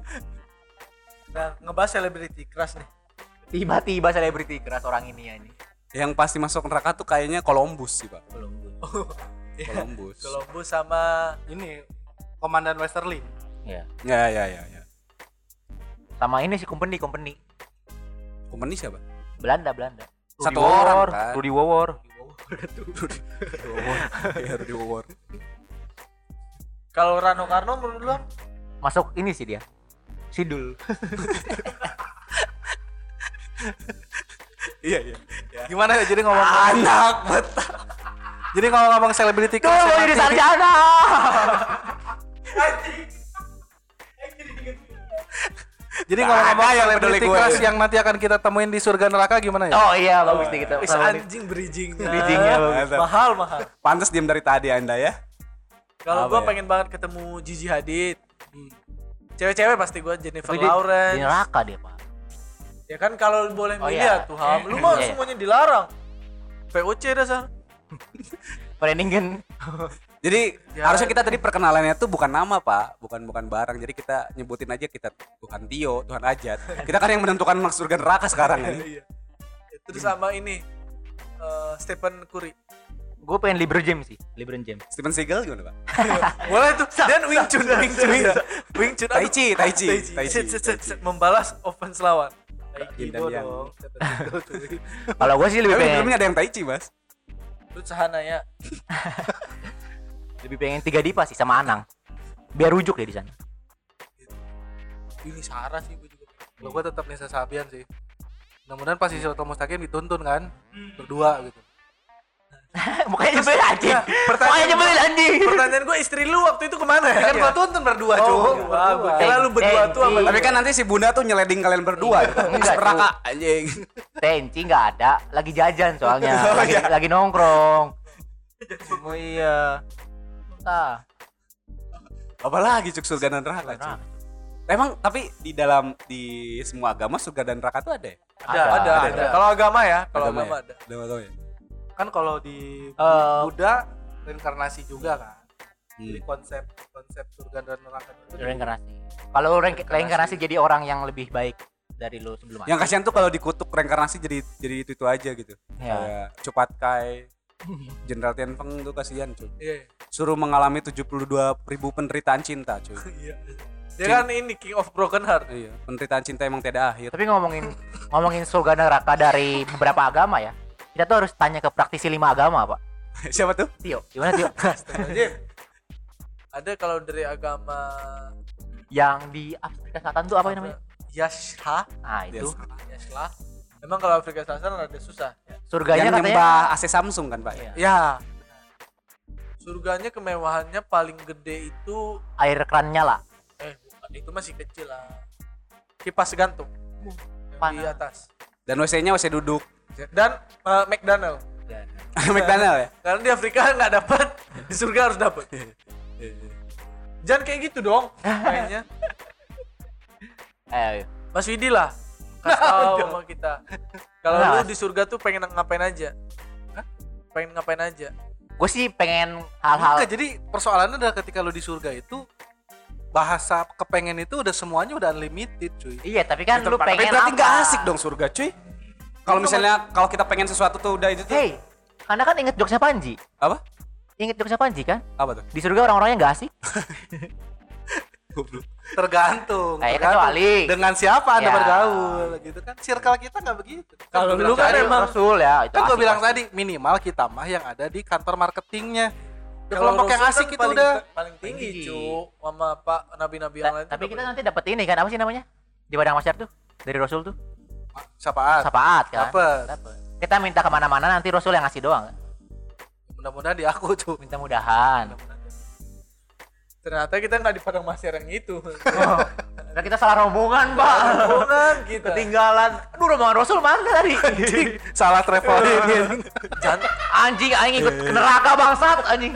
Nah, ngebahas selebriti keras nih. Tiba-tiba selebriti keras orang ini ya ini. Yang pasti masuk neraka tuh kayaknya Columbus sih, Pak. Iya. Columbus. Columbus sama Ini komandan Westerly. Ya. Ya, ya, ya, ya. Sama ini sih company company. Company siapa? Belanda Belanda. Satu Rudy orang Wawor, kan. Rudy Wawor. Ya, Rudy Wawor. Kalau Rano Karno menurut lu? Masuk ini sih dia. Sidul. Iya, iya. Gimana ya jadi ngomong Anak betah. jadi ngomong-ngomong selebriti Tuh mau jadi sarjana. Jadi ngomong-ngomong Ada yang selebriti keras yang nanti akan kita temuin di surga neraka gimana ya? Oh iya bagus nih kita. Is sama nih. anjing bridgingnya. Bridgingnya bagus. Mantap. Mahal mahal. Pantes diam dari tadi Anda ya. Kalau gua ya? pengen banget ketemu Gigi Hadid. Cewek-cewek pasti gua Jennifer Tapi Lawrence. Di neraka dia pak. Ya kan kalau boleh Oh, milih iya. ya tuh Ham. Lu mah Iya, iya. semuanya dilarang. VOC dasar. Pereningen. Jadi Ya. harusnya kita tadi perkenalannya tuh bukan nama pak, bukan bukan barang. Jadi kita nyebutin aja kita Tuhan Tio, Tuhan Ajat. Kita kan yang menentukan masuk surga neraka sekarang ini. Iya. Terus sama ini eh, Stephen Curry. Gue pengen LeBron James sih. LeBron James. Stephen Seagal gimana pak? Boleh tuh. Dan Wing Chun, Wing Chun. Wing Chun. Tai. Chi, Tai Chi, Tai Chi, Tai Chi. Membalas offense lawan. Dan Yang. dong. Kalau gue sih lebih Tapi pengen belumnya ada yang Tai Chi mas. Terus Sahana ya. lebih pengen tiga dipa sih sama Anang. Biar rujuk deh di sana. Ini Sarah sih gua juga. Kalau gue tetap Nisa Sabian sih. Mudah-mudahan pas Siratul Mustaqim dituntun kan berdua gitu. Mukanya nyebelin anjing. Mukanya nyebelin anjing. Pertanyaan gue istri lu waktu itu ke mana ya? Kan gua tuntun berdua, Oh, cuy. wah, gua kira lu berdua tuh sama Iya. Tapi kan nanti si Bunda tuh nyeleding kalian berdua. gitu. Enggak, Neraka anjing. Tenci nggak ada, lagi jajan soalnya, Oh, lagi, iya. lagi nongkrong. Oh iya. Nah, Apalagi cuk surga dan neraka. Cuk. Emang tapi di dalam di semua agama surga dan neraka tuh ada ya? Ada, ada, ada. ada. Kalau agama ya, kalau Agama agama ya? ada. Ada agama ya? Kan kalau di Eh, Buddha reinkarnasi juga kan. Jadi Hmm. konsep konsep surga dan neraka itu reinkarnasi. Kalau rein- reinkarnasi jadi orang yang lebih baik dari lu sebelumnya. Yang kasihan tuh kalau dikutuk reinkarnasi jadi jadi itu itu aja gitu. Ya. Kayak Cepat Kai, Jenderal Tianfeng tuh kasihan cuy. Iya. Suruh mengalami 72 ribu penderitaan cinta cuy. Iya. Dia kan ini King of Broken Heart. iya, penderitaan cinta emang tidak akhir. Tapi ngomongin ngomongin surga neraka dari beberapa agama ya. Kita tuh harus tanya ke praktisi lima agama, Pak. Siapa tuh? Tio, gimana Tio? Ada kalau dari agama yang di Afrika Selatan tuh apa yang namanya? Yashha, Nah, itu. Yes. Yashlah. Memang kalau Afrika Selatan rada susah. Ya. Surganya Yang katanya nyembah AC Samsung kan pak? Iya. ya. Surganya kemewahannya paling gede itu air kran nyala. eh bukan itu masih kecil lah. Kipas gantung. Yang di Panas. atas. Dan WC-nya WC duduk. Dan eh, McDonald. McDonald ya? Karena di Afrika nggak dapat, di surga harus dapat. Jangan kayak gitu dong, kayaknya. Ayo, ayo. Mas Widi lah, kasih tahu sama kita. Kalau Nah. lu di surga tuh pengen ngapain aja? Pengen ngapain aja? Gue sih pengen hal-hal jadi persoalannya adalah ketika lu di surga itu bahasa kepengen itu udah semuanya udah unlimited cuy. Iya, tapi kan lu Tapi pengen berarti apa? nggak asik dong surga cuy. Kalau misalnya kalau kita pengen sesuatu tuh udah itu tuh Hey, Anda kan inget jokesnya Panji. apa? Inget jokesnya Panji kan? Apa tuh? Di surga orang-orangnya nggak asik. Tergantung Kayak tergantung kecuali. dengan siapa anda Ya. bergaul gitu kan circle kita nggak begitu Kalau Kan lu gua kan emang Rasul ya itu kan gue bilang pasti. tadi minimal kita mah yang ada di kantor marketingnya Kalau kelompok yang Rasul asik kan itu paling, udah paling tinggi, Tinggi. cu. Sama Pak nabi-nabi yang Ta- lain. tapi kita nanti dapat ini kan apa sih namanya di padang masyar tuh dari Rasul tuh siapaan sapaat kan Dapet. Dapet. kita minta ke mana-mana nanti Rasul yang ngasih doang kan? mudah-mudahan di aku tuh minta mudahan ternyata kita nggak di padang masyar yang itu. Nah, kita salah rombongan pak Rombongan kita. ketinggalan aduh rombongan Rasul mana tadi salah travel anjing anjing ikut ke neraka bangsat anjing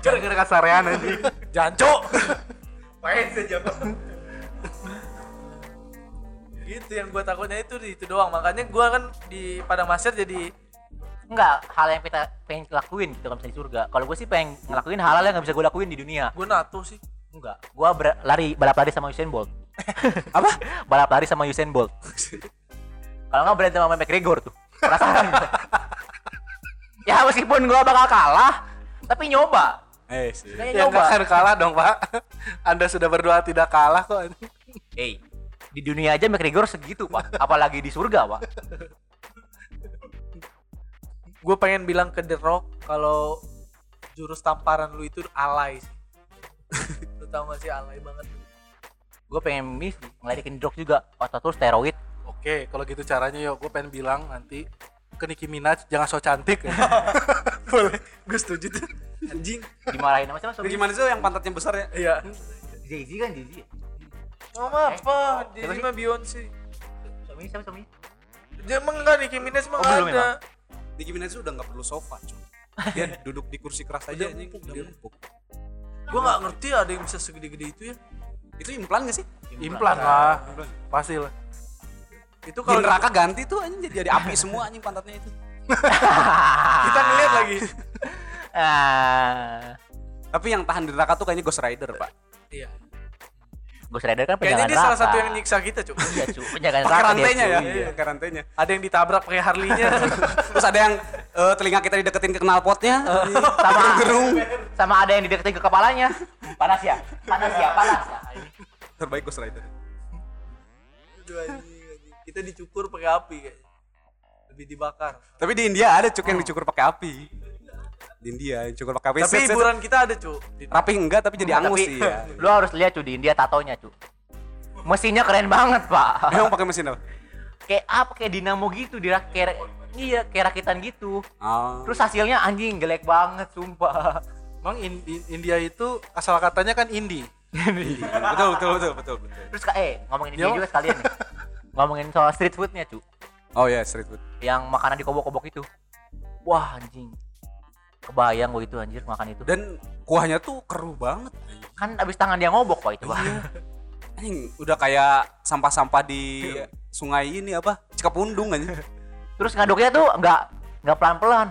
gara-gara kasarean anjing Janco. Main saja, Pak. Gitu yang gue takutnya itu di itu doang. Makanya gue kan di padang masyar jadi enggak hal yang kita pengen lakuin gitu kan misalnya di surga. Kalau gue sih pengen ngelakuin hal-hal yang nggak bisa gue lakuin di dunia. Gue nato sih. Enggak. Gue lari balap lari sama Usain Bolt. Apa? balap lari sama Usain Bolt. Kalau nggak berantem sama McGregor tuh. Perasaan ya meskipun gue bakal kalah tapi nyoba. Eh sih. Ya nyoba. Kalah dong pak. Anda sudah berdoa tidak kalah kok. Hey di dunia aja McGregor segitu pak. Apalagi di surga pak. Gue pengen bilang ke The Rock kalau jurus tamparan lu itu alay sih. Lu tau gak sih alay banget? Gue pengen mis ngeledekin drog juga. Otot terus steroid. Oke kalau gitu caranya yuk gue pengen bilang nanti ke Nicki Minaj jangan so cantik. Ya. boleh. Gue setuju tuh. Anjing. Dimarahin sama siapa? Gimana sih yang pantatnya besar ya? iya. Jay Z kan Jay Z? Mama apa? Siapa Jadi sih? mah Beyonce. suaminya siapa suaminya Dia emang enggak Nicki Minaj emang Oh, belum ada. Nicki Minaj udah nggak perlu sofa, cuy. Dia duduk di kursi keras aja anjing. dia. empuk. Gua enggak ngerti ada yang bisa segede-gede itu ya. Itu implan gak sih? implan lah pasti lah Itu Kalau kalau neraka ganti tuh anjing jadi, jadi api semua anjing pantatnya itu. kita ngeliat lagi. ah Tapi yang tahan di neraka tuh kayaknya Ghost Rider, Pak. Iya. Ghost Rider kan Kayaknya penjaga dia salah satu yang nyiksa kita, Cuk. iya cu penjaga Pakai neraka dia, rantainya cu. ya, Iya. pakai rantainya. Ada yang ditabrak pakai Harley-nya. Terus ada yang eh, telinga kita dideketin ke knalpotnya. sama gerung. sama ada yang dideketin ke kepalanya panas ya panas ya panas ya. Terbaik Ghost Rider. Aduh, anjing, anjing. Kita dicukur pakai api kayaknya. Lebih dibakar. Tapi di India ada cuk yang dicukur pakai api. Di India yang cukur pakai api. Tapi Set, set, hiburan kita ada, set. rapi enggak tapi jadi angus tapi sih ya. lu harus lihat cu di India tatonya cu mesinnya keren banget pak Emang pakai mesin apa? kayak apa kayak dinamo gitu di kayak iya kayak rakitan gitu Oh. terus hasilnya anjing jelek banget sumpah emang In- In- India itu asal katanya kan indie betul betul betul betul betul. terus ka- eh ngomongin Ya, India juga sekalian nih ngomongin soal street foodnya cu Oh ya street food. yang makanan di kobok-kobok itu wah anjing kebayang gua itu anjir makan itu Dan kuahnya tuh keruh banget. kan abis tangan dia ngobok pak itu pak Anjing, udah kayak sampah-sampah di sungai ini apa? Cikapundung anjing. terus ngaduknya tuh nggak nggak pelan-pelan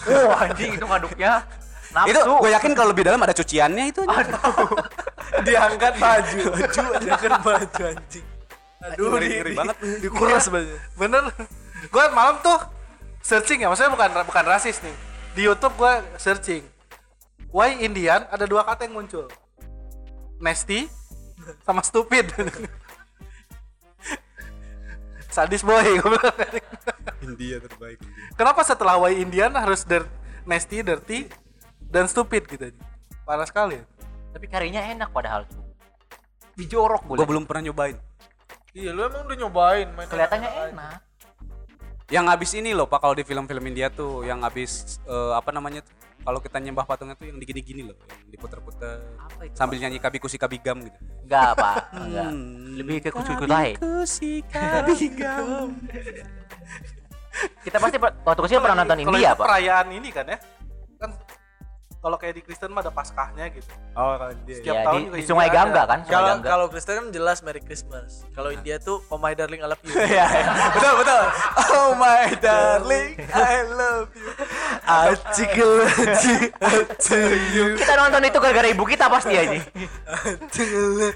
wah anjing itu ngaduknya nafsu Itu gue yakin kalau lebih dalam ada cuciannya itu. diangkat baju. diangkat baju anjing. Aduh, Ngeri- ngeri di- banget. Dikuras baju. bener gue malam tuh searching ya maksudnya bukan bukan rasis nih di YouTube gue searching why Indian ada dua kata yang muncul. Nasty sama stupid. Sadis boy gue bilang. India terbaik. Kenapa setelah why Indian harus dirt, nasty dirty dan stupid gitu parah sekali. Tapi karinya enak padahal. Cu dijorok Gue boleh belum pernah nyobain. Iya, lu emang udah nyobain main kelihatannya enak Yang habis ini loh Pak kalau di film-film India tuh yang habis eh, apa namanya tuh? Kalau kita nyembah patungnya tuh yang digini-gini loh, yang diputer-puter apa sambil nyanyi kabi kusi kabigam gitu. enggak pak enggak Hmm. lebih ke kucu-kucu lain Kusi kabigam. kita pasti waktu kecil pernah nonton India pak perayaan ini kan ya kan kalau kayak di Kristen mah ada paskahnya gitu Oh, kalau dia. Setiap Ya, tahun di, juga di India Sungai. Gangga kan Kalau Gangga kalau Kristen kan jelas Merry Christmas. Kalau India tuh Oh my darling I love you. Iya, iya. betul betul. Oh my darling, I love you. Acik acik you. kita nonton itu gara-gara ibu kita pasti aja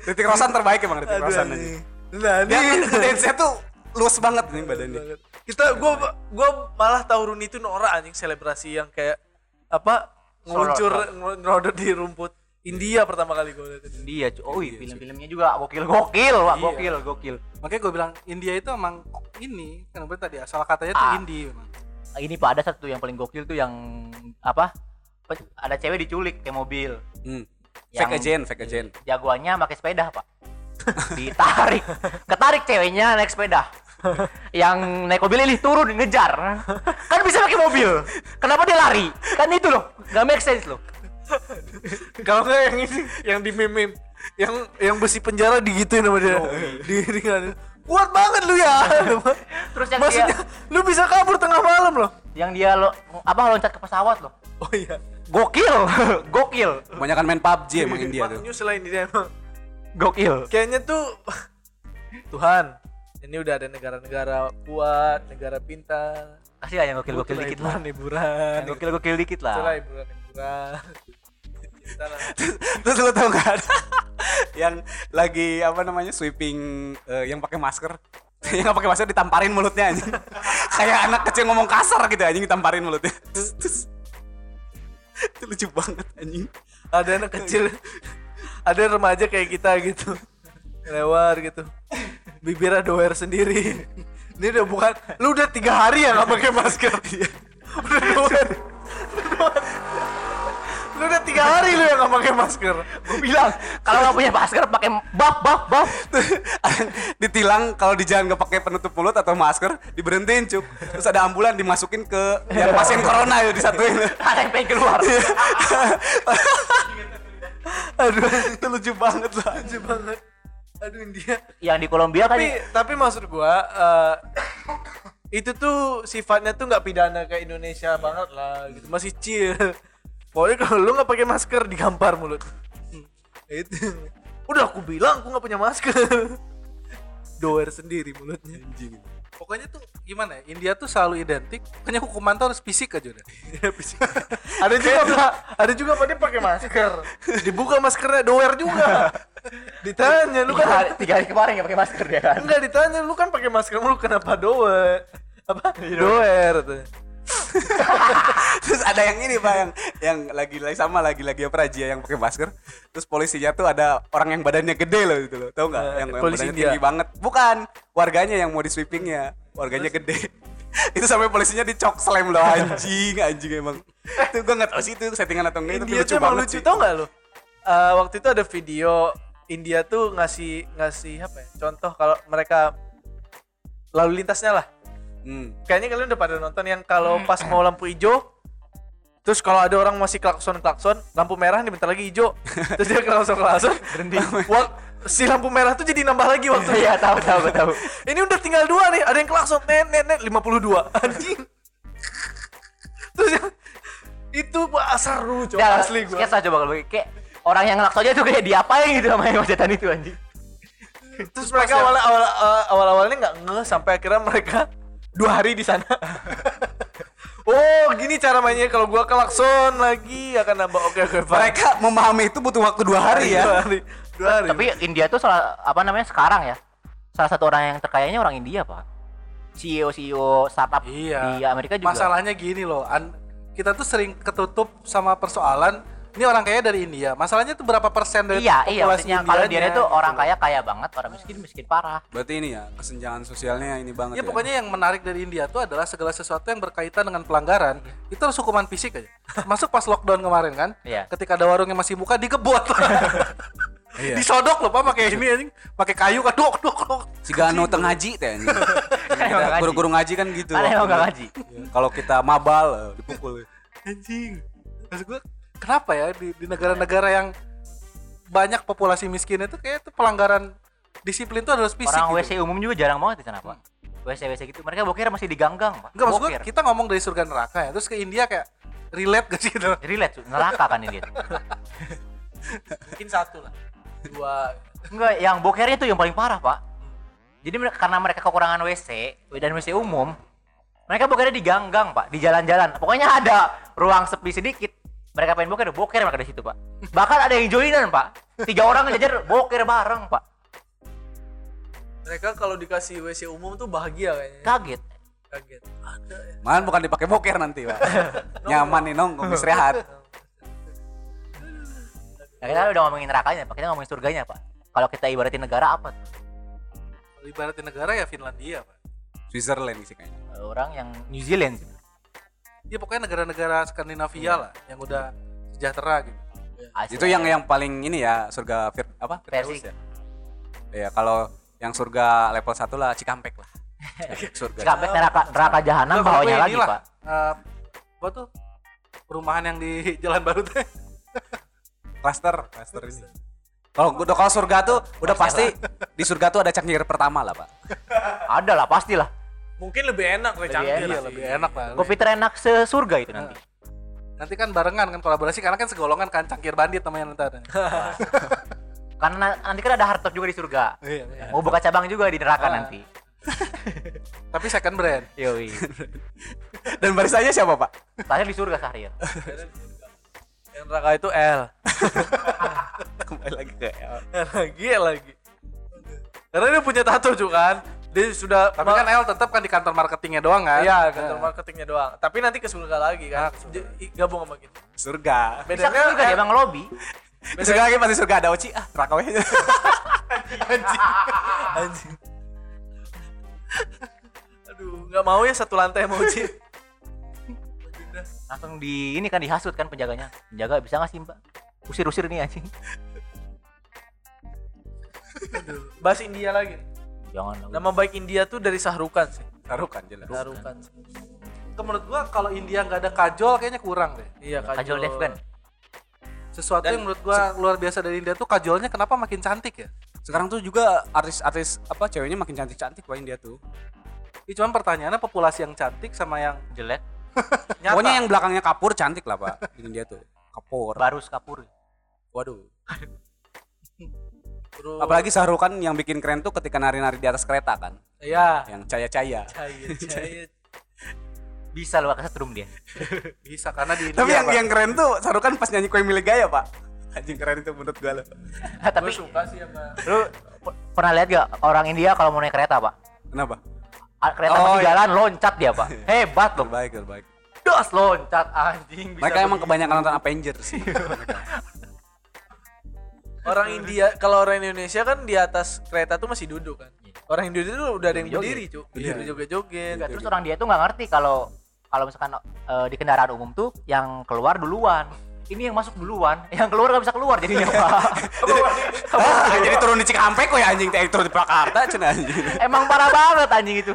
Titik Rosan terbaik emang Titik Rosan aja. Nah, Dia ini dance-nya tuh luas banget nih badannya. kita gua gua malah tahu Rooney itu norak anjing selebrasi yang kayak apa ngeluncur ngerodot di rumput India pertama kali gue lihat itu. Dia, cu- oh iya, film-filmnya juga gokil gokil, Pak. Iya. Gokil, gokil. Makanya gue bilang India itu emang ini kan berarti tadi asal katanya tuh Ah. indie memang. Ini Pak ada satu yang paling gokil tuh yang apa? Ada cewek diculik kayak mobil. Hmm. Yang- Fake agent, fake agent. Jagoannya pakai sepeda, Pak. Ditarik. Ketarik ceweknya naik sepeda. Yang naik mobil ini turun ngejar. Kan bisa pakai mobil. Kenapa dia lari? Kan itu loh. Gak make sense loh. Kalau nggak yang ini yang di meme yang yang besi penjara digituin sama dia. Di ringan. Kuat banget lu ya. Terus yang Maksudnya dia lu bisa kabur tengah malam loh. yang dia lo apa loncat ke pesawat loh. Oh iya. Gokil. Gokil. Kebanyakan main PUBG emang India tuh. Makanya selain dia emang Gokil. kayaknya tuh Tuhan ini udah ada negara-negara kuat, negara pintar. Kasih lah yang gokil-gokil dikit lah. hiburan, hiburan. Yang Gokil-gokil dikit Itulah lah. hiburan, hiburan. Kita lah. Terus lu tau gak ada yang lagi apa namanya sweeping eh, yang pakai masker yang nggak pakai masker ditamparin mulutnya anjing kayak anak kecil ngomong kasar gitu anjing ditamparin mulutnya Terus- terus. itu lucu banget anjing ada anak kecil ada remaja kayak kita gitu lewat gitu bibirnya doer sendiri. Ini udah bukan lu udah tiga hari ya nggak pakai masker. Udah doer lu udah tiga hari lu yang nggak pakai masker. Gue bilang kalau nggak punya masker pakai buff buff buff. ditilang kalau di jalan nggak pakai penutup mulut atau masker diberhentiin cuk. Terus ada ambulan dimasukin ke yang pasien corona ya disatuin. Ada yang pengen keluar. aduh itu lucu banget lah. Lucu banget aduh India. Yang di Kolombia kan tapi tapi maksud gua eh, itu tuh sifatnya tuh nggak pidana kayak Indonesia banget lah gitu. Masih chill. Pokoknya kalau lu nggak pakai masker digampar mulut. Hmm, itu. Udah aku bilang aku nggak punya masker. Doer sendiri mulutnya. Anjing. Pokoknya tuh gimana ya? India tuh selalu identik. Pokoknya hukuman tuh harus fisik aja udah. ada juga pak. Ada juga pak dia pakai masker. Dibuka maskernya doer juga ditanya lu tiga kan hari, tiga hari kemarin nggak pakai masker dia kan. enggak ditanya lu kan pakai masker lu kenapa doer apa? Doer tuh terus ada yang ini pak yang yang lagi lagi sama lagi lagi apa razia yang pakai masker. Terus polisinya tuh ada orang yang badannya gede loh gitu loh tau nggak? Eh, yang, yang polisi badannya India. tinggi banget. Bukan warganya yang mau di sweepingnya warganya gede. Itu sampai polisinya dicok slam loh anjing anjing emang. Itu gua nggak tahu sih itu settingan atau enggak India lucu banget lucu sih. tau nggak lo? Eh, waktu itu ada video India tuh ngasih ngasih apa ya? Contoh kalau mereka lalu lintasnya lah. Hmm. Kayaknya kalian udah pada nonton yang kalau pas mau lampu hijau Terus kalau ada orang masih klakson klakson, lampu merah nih bentar lagi hijau. Terus dia klakson klakson, berhenti. Wak- si lampu merah tuh jadi nambah lagi waktu. Iya tahu tahu tahu. Ini udah tinggal dua nih, ada yang klakson net net net 52 anjing. Terus yang- itu pak seru coba Ya, asli gua. Sketsa coba kalau kayak orang yang ngelakso aja tuh kayak diapain gitu sama yang macetan itu anjing. Terus mereka awal awal awal awalnya nggak ngeh sampai akhirnya mereka dua hari di sana. oh gini cara mainnya kalau gua klakson lagi akan nambah oke oke Pak. mereka memahami itu butuh waktu dua hari dua ya hari dua hari. Tapi India tuh salah apa namanya sekarang ya. Salah satu orang yang terkayanya orang India, Pak. CEO CEO startup Iya. di Amerika juga. Masalahnya gini loh, an- kita tuh sering ketutup sama persoalan ini orang kaya dari India. Masalahnya tuh berapa persen dari Iya, iya populasi maksudnya kalau dia itu gitu orang kaya kaya banget, orang miskin miskin parah. berarti ini ya kesenjangan sosialnya ini banget Ya pokoknya yang menarik dari India tuh adalah segala sesuatu yang berkaitan dengan pelanggaran itu harus hukuman fisik aja. Masuk pas lockdown kemarin kan, Iya. ketika ada warung yang masih buka digebot, Iya. disodok loh pak pakai ini anjing, pakai kayu kan dok dok dok. si Gano teng ngaji teh anjing. Kan nggak ngaji. guru-guru ngaji kan gitu ngaji. Iya. kalau kita mabal eh, dipukul Anjing. Maksud gue kenapa ya di, di negara-negara yang banyak populasi miskin itu kayak itu pelanggaran disiplin itu harus fisik Orang gitu. WC umum juga jarang banget di sana, Pak. WC WC gitu. Mereka boker masih diganggang, Pak. Enggak maksud gue kita ngomong dari surga neraka ya terus ke India kayak relate gak sih gitu. Relate, neraka kan ini. mungkin satu lah dua Enggak, yang bokernya tuh yang paling parah, Pak. Jadi mereka, karena mereka kekurangan WC dan WC umum, mereka bokernya di ganggang, Pak, di jalan-jalan. Pokoknya ada ruang sepi sedikit. Mereka pengen boker, boker mereka di situ, Pak. Bahkan ada yang joinan, Pak. Tiga orang ngejajar boker bareng, Pak. mereka kalau dikasih WC umum tuh bahagia kayaknya Kaget. kaget ada ya Man bukan dipakai boker nanti pak nyaman nih nongkrong istirahat Nah, kita udah ngomongin nerakanya, Pak. Kita ngomongin surganya, Pak. Kalau kita ibaratin negara apa tuh? Kalau Ibaratnya negara ya Finlandia, Pak. Switzerland sih kayaknya. Orang yang New Zealand. Ya pokoknya negara-negara Skandinavia lah yang udah sejahtera gitu. Asli. Itu yang yang paling ini ya surga fir, apa? Firdaus ya. Iya, kalau yang surga level 1 lah Cikampek lah. surga. Cikampek neraka neraka jahanam kalau bawahnya lagi, inilah, Pak. eh, gua tuh perumahan yang di Jalan Baru teh. Cluster, cluster ini. Kalau udah kalau surga tuh udah pasti di surga tuh ada cangkir pertama lah, Pak. Ada lah, pastilah. Mungkin lebih enak Lebih cangkir. enak. Iya, lebih enak lah. Kopi terenak sesurga itu nanti. Nanti kan barengan kan kolaborasi karena kan segolongan kan cangkir bandit namanya ntar. Karena nanti kan ada hardtop juga di surga. Iya, iya. Mau buka cabang juga di neraka Ah. nanti. Tapi second brand. Yoi. Dan barisannya siapa, Pak? Tanya di surga Sahrian. Yang neraka itu L. Kembali lagi ke lagi ya lagi. Karena dia punya tato juga kan. Dia sudah Tapi kan El tetap kan di kantor marketingnya doang kan? Iya, kantor marketingnya doang. Tapi nanti ke surga lagi kan. J- i- gabung sama kita. surga. Bisa ke surga L- dia emang lobby. Di surga lagi pasti surga ada Oci ah, neraka we. Anjing. Aduh, nggak mau ya satu lantai mau Ci. Langsung di ini kan dihasut kan penjaganya. Penjaga bisa nggak sih, Mbak? Usir-usir nih anjing. Bahas India lagi. Jangan lah. Nama baik India tuh dari Sahrukan sih. Taruhkan jelas. Sahrukan. Itu menurut gua kalau India nggak ada kajol kayaknya kurang deh. Iya, Kajol Devgan. Sesuatu Dan yang menurut gua luar biasa dari India tuh kajolnya kenapa makin cantik ya? Sekarang tuh juga artis-artis apa ceweknya makin cantik-cantik Pak India tuh. Ini cuman pertanyaannya populasi yang cantik sama yang Jelek. Nyata. Pokoknya yang belakangnya kapur cantik lah, Pak. Di India tuh. Kapur. Barus kapur. Waduh. Terus- Apalagi Sahrukan yang bikin keren tuh ketika nari-nari di atas kereta kan. Iya. Yang caya-caya. Cair. Bisa lu kesetrum dia. bisa karena di India. Tapi yang Pak. yang keren tuh Sahrukan pas nyanyi kue milik gaya, Pak. Anjing keren itu menurut gua loh. Nah, tapi Gue suka sih sama lu pernah lihat gak orang India kalau mau naik kereta, Pak? Kenapa? A- Kereta Oh, masih iya. jalan loncat dia, Pak. Hebat loh. Terbaik, terbaik. Das loncat anjing. bisa Mereka emang kebanyakan nonton Avengers sih. Orang India kalau orang Indonesia kan di atas kereta tuh masih duduk kan. Orang Indonesia tuh udah ada yang Joget-joget. berdiri, Cuk. Berdiri joget-joget. Enggak, terus orang dia tuh nggak ngerti kalau kalau misalkan eh, di kendaraan umum tuh yang keluar duluan. Ini yang masuk duluan, yang keluar nggak bisa keluar jadinya pak. Ah, jadi turun di Cikampek kok ya anjing, teh turun di Jakarta cenah anjing. Emang parah banget anjing itu.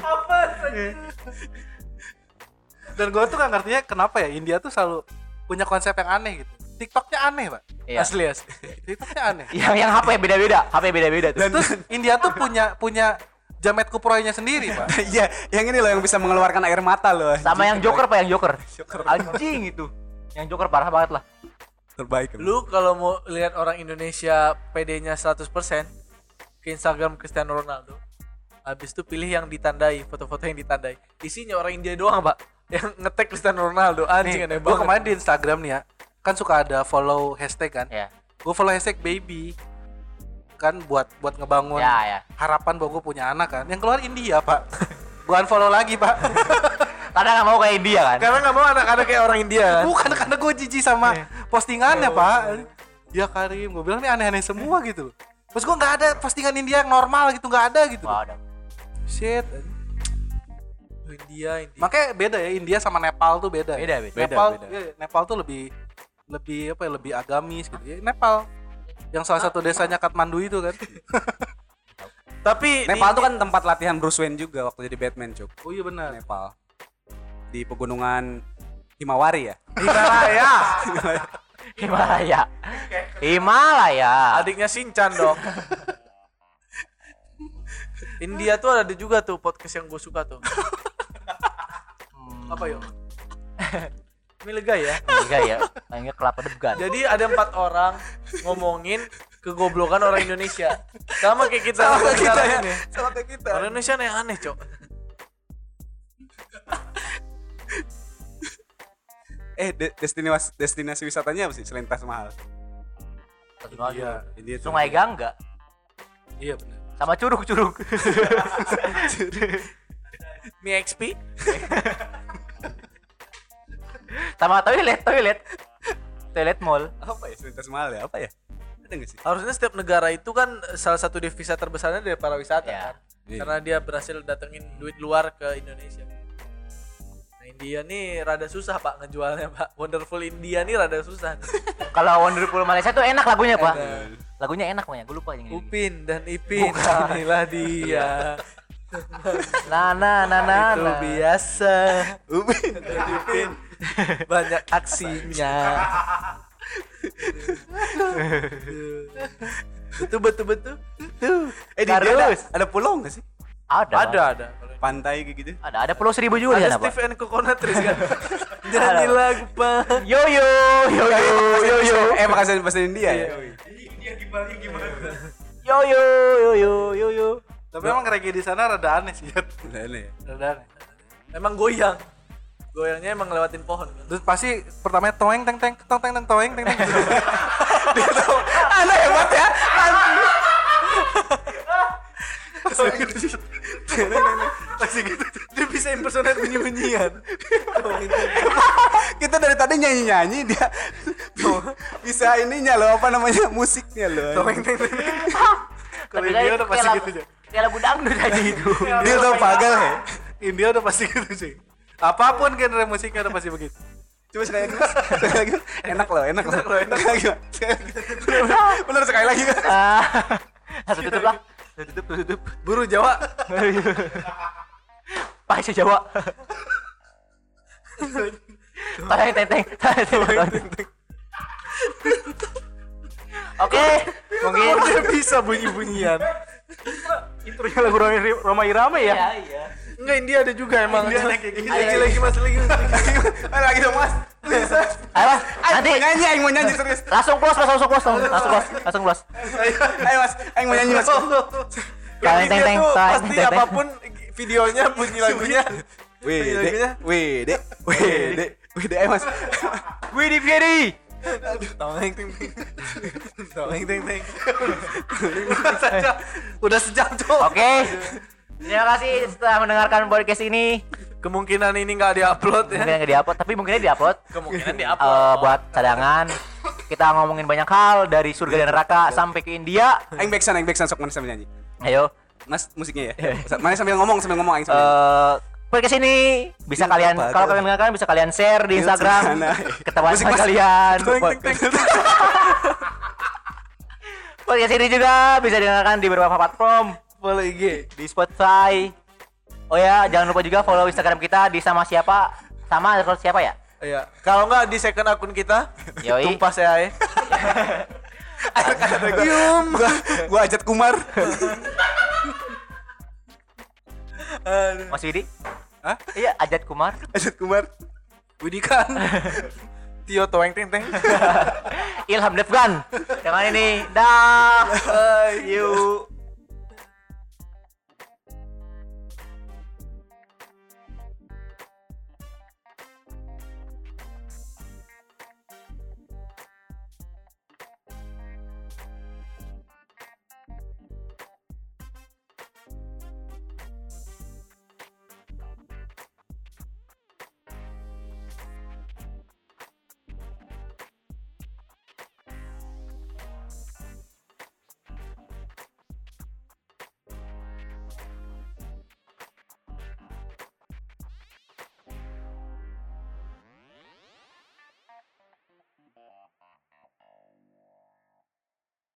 Dan gue tuh gak ngertinya kenapa ya India tuh selalu punya konsep yang aneh gitu. TikToknya aneh, Pak. Iya. Asli asli. TikToknya aneh. Yang yang HP beda-beda, HP beda-beda tuh. Terus India tuh punya punya jamet kuproynya sendiri, Pak. Iya, yang ini loh yang bisa mengeluarkan air mata loh. anjing. Sama yang Joker pak, yang Joker. Joker. Anjing itu. Yang Joker parah banget lah. terbaik. Lu kalau mau lihat orang Indonesia PD-nya 100% ke Instagram Cristiano Ronaldo. Habis itu pilih yang ditandai, foto-foto yang ditandai. Isinya orang India doang, Pak. Yang ngetek Cristiano Ronaldo. Anjing Nih, aneh gue banget. kemarin di Instagram nih ya, kan suka ada follow hashtag kan. Ya. Gue follow hashtag baby kan buat buat ngebangun Ya, ya. harapan bahwa gue punya anak kan. Yang keluar India pak. gue unfollow lagi pak. Karena nggak mau kayak India kan. Karena nggak mau anak-anak kayak orang India kan. Bukan karena gue jijik sama postingannya pak. Ya Karim, gue bilang ini aneh-aneh semua gitu. Terus gue nggak ada postingan India yang normal gitu, nggak ada gitu. Wah, ada. Shit. Oh, India, India. Makanya beda ya India sama Nepal tuh beda. Beda, beda. Nepal, Beda, beda. iya, Nepal tuh lebih lebih apa ya, lebih agamis gitu. Ya, Nepal yang salah satu desanya Kathmandu itu kan. Tapi Nepal di- tuh kan tempat latihan Bruce Wayne juga waktu jadi Batman, Cuk. Oh iya benar. Nepal. Di pegunungan Himawari ya. Himalaya. Himalaya. Himalaya. Adiknya Shinchan dong. India tuh ada juga tuh podcast yang gue suka tuh. Apa yuk? Milega ya. Enggak ya. Kayaknya kelapa degan. Jadi ada empat orang ngomongin kegoblokan orang Indonesia. Sama kayak kita. Sama kayak kita ya. ini. Sama kayak kita. Orang Indonesia aneh-aneh, Cok. Eh, de- destinasi destinasi wisatanya apa sih selain Taj Mahal? Iya, India. Sungai Gangga iya benar. sama curug-curug. Mi XP. sama toilet, toilet. Toilet mall. apa ya selain Taj Mahal ya? Apa ya? Nggak sih? harusnya setiap negara itu kan salah satu devisa terbesarnya dari pariwisata Ya. kan Iya. karena dia berhasil datengin duit luar ke Indonesia nah India nih rada susah pak ngejualnya pak Wonderful India nih rada susah Kalau Wonderful Malaysia tuh enak lagunya, Pak. Enak. Lagunya enak pokoknya. Gue lupa yang ini. Upin dan Ipin inilah dia Nah, nah, nah, nah, itu nah. biasa Upin dan Ipin banyak aksinya betul betul betul tuh Eh di ada, ada pulau nggak sih? Ada. ada ada Pantai kayak gitu. Ada, ada Pulau Seribu juga ada. Steve and Coconut Trees kan nyanyi lagu pak Yo yo yo yo yo yo Eh makasih bahasa India ya. yo yo yo yo yo yo. Tapi emang reggae di sana rada aneh sih. Udah aneh ya. Rada aneh. emang goyang goyangnya emang lewatin pohon kan Terus pasti pertamanya toeng teng teng teng teng teng toeng teng teng. Anda hebat ya. Pasti gitu. dia bisa impersonate bunyi-bunyian Kita dari tadi nyanyi-nyanyi dia bisa ininya loh apa namanya musiknya loh. Toeng teng teng. Kalau kayak udah pasti gitu aja. Kayak lagu dangdut aja itu. Dia tuh pagal ya. India udah pasti gitu sih. Apa pun genre musiknya udah pasti begitu. Coba sekali lagi. Sekali lagi. Enak loh, enak loh. Enak lagi. Mas. Sekali lagi. Bener sekali lagi. Ah, Langsung tutup lah. Tutup, tutup, tutup. buru Jawa Pakai Jawa. Pakai teteng. Oke, mungkin bisa bunyi-bunyian Intronya lagu Roma Irama ya. Iya, iya. Enggak India ada juga emang India ada kayak gitu. lagi lagi mas lagi Lagi dong mas. Bisa. Ayo, Mas. nanti nyanyi, ayo mau nyanyi serius. langsung close, Mas, langsung close, langsung close, langsung close. Ayo mas, ayo mau nyanyi mas. Teng, teng, India teng, pasti apa pun videonya bunyi lagunya Wede, wede, wede, wede, ayo mas. Widi Fieri. tong ting ting tong ting ting Udah sejam cok. Oke. Terima kasih setelah mendengarkan podcast ini. kemungkinan ini nggak diupload ya Mungkin nggak diupload, tapi mungkinnya diupload. kemungkinan diupload buat cadangan. Kita ngomongin banyak hal dari surga dan neraka sampai ke India. Aing backsound, aing backsound sok mana sambil nyanyi. Ayo. Mas musiknya ya. Mana sambil ngomong, sambil ngomong aing sambil. eh podcast ini bisa kalian apa, kalau kalian dengarkan bisa kalian share di Di Instagram sana. ketahuan Musik, sama kalian. Podcast ini juga bisa didengarkan di beberapa platform follow IG di Spotify. Oh ya, jangan lupa juga follow Instagram kita di sama siapa sama underscore siapa ya? Iya. Kalau nggak di second akun kita, Yoi. tumpas ya. eh. Yum. Gua, gua ajat Kumar. Mas Widi? Hah? Iya, Ajat Kumar. Ajat Kumar. Widikan. Tio toeng ting ting. Ilham Devgan. Yang ini, dah. Yuk.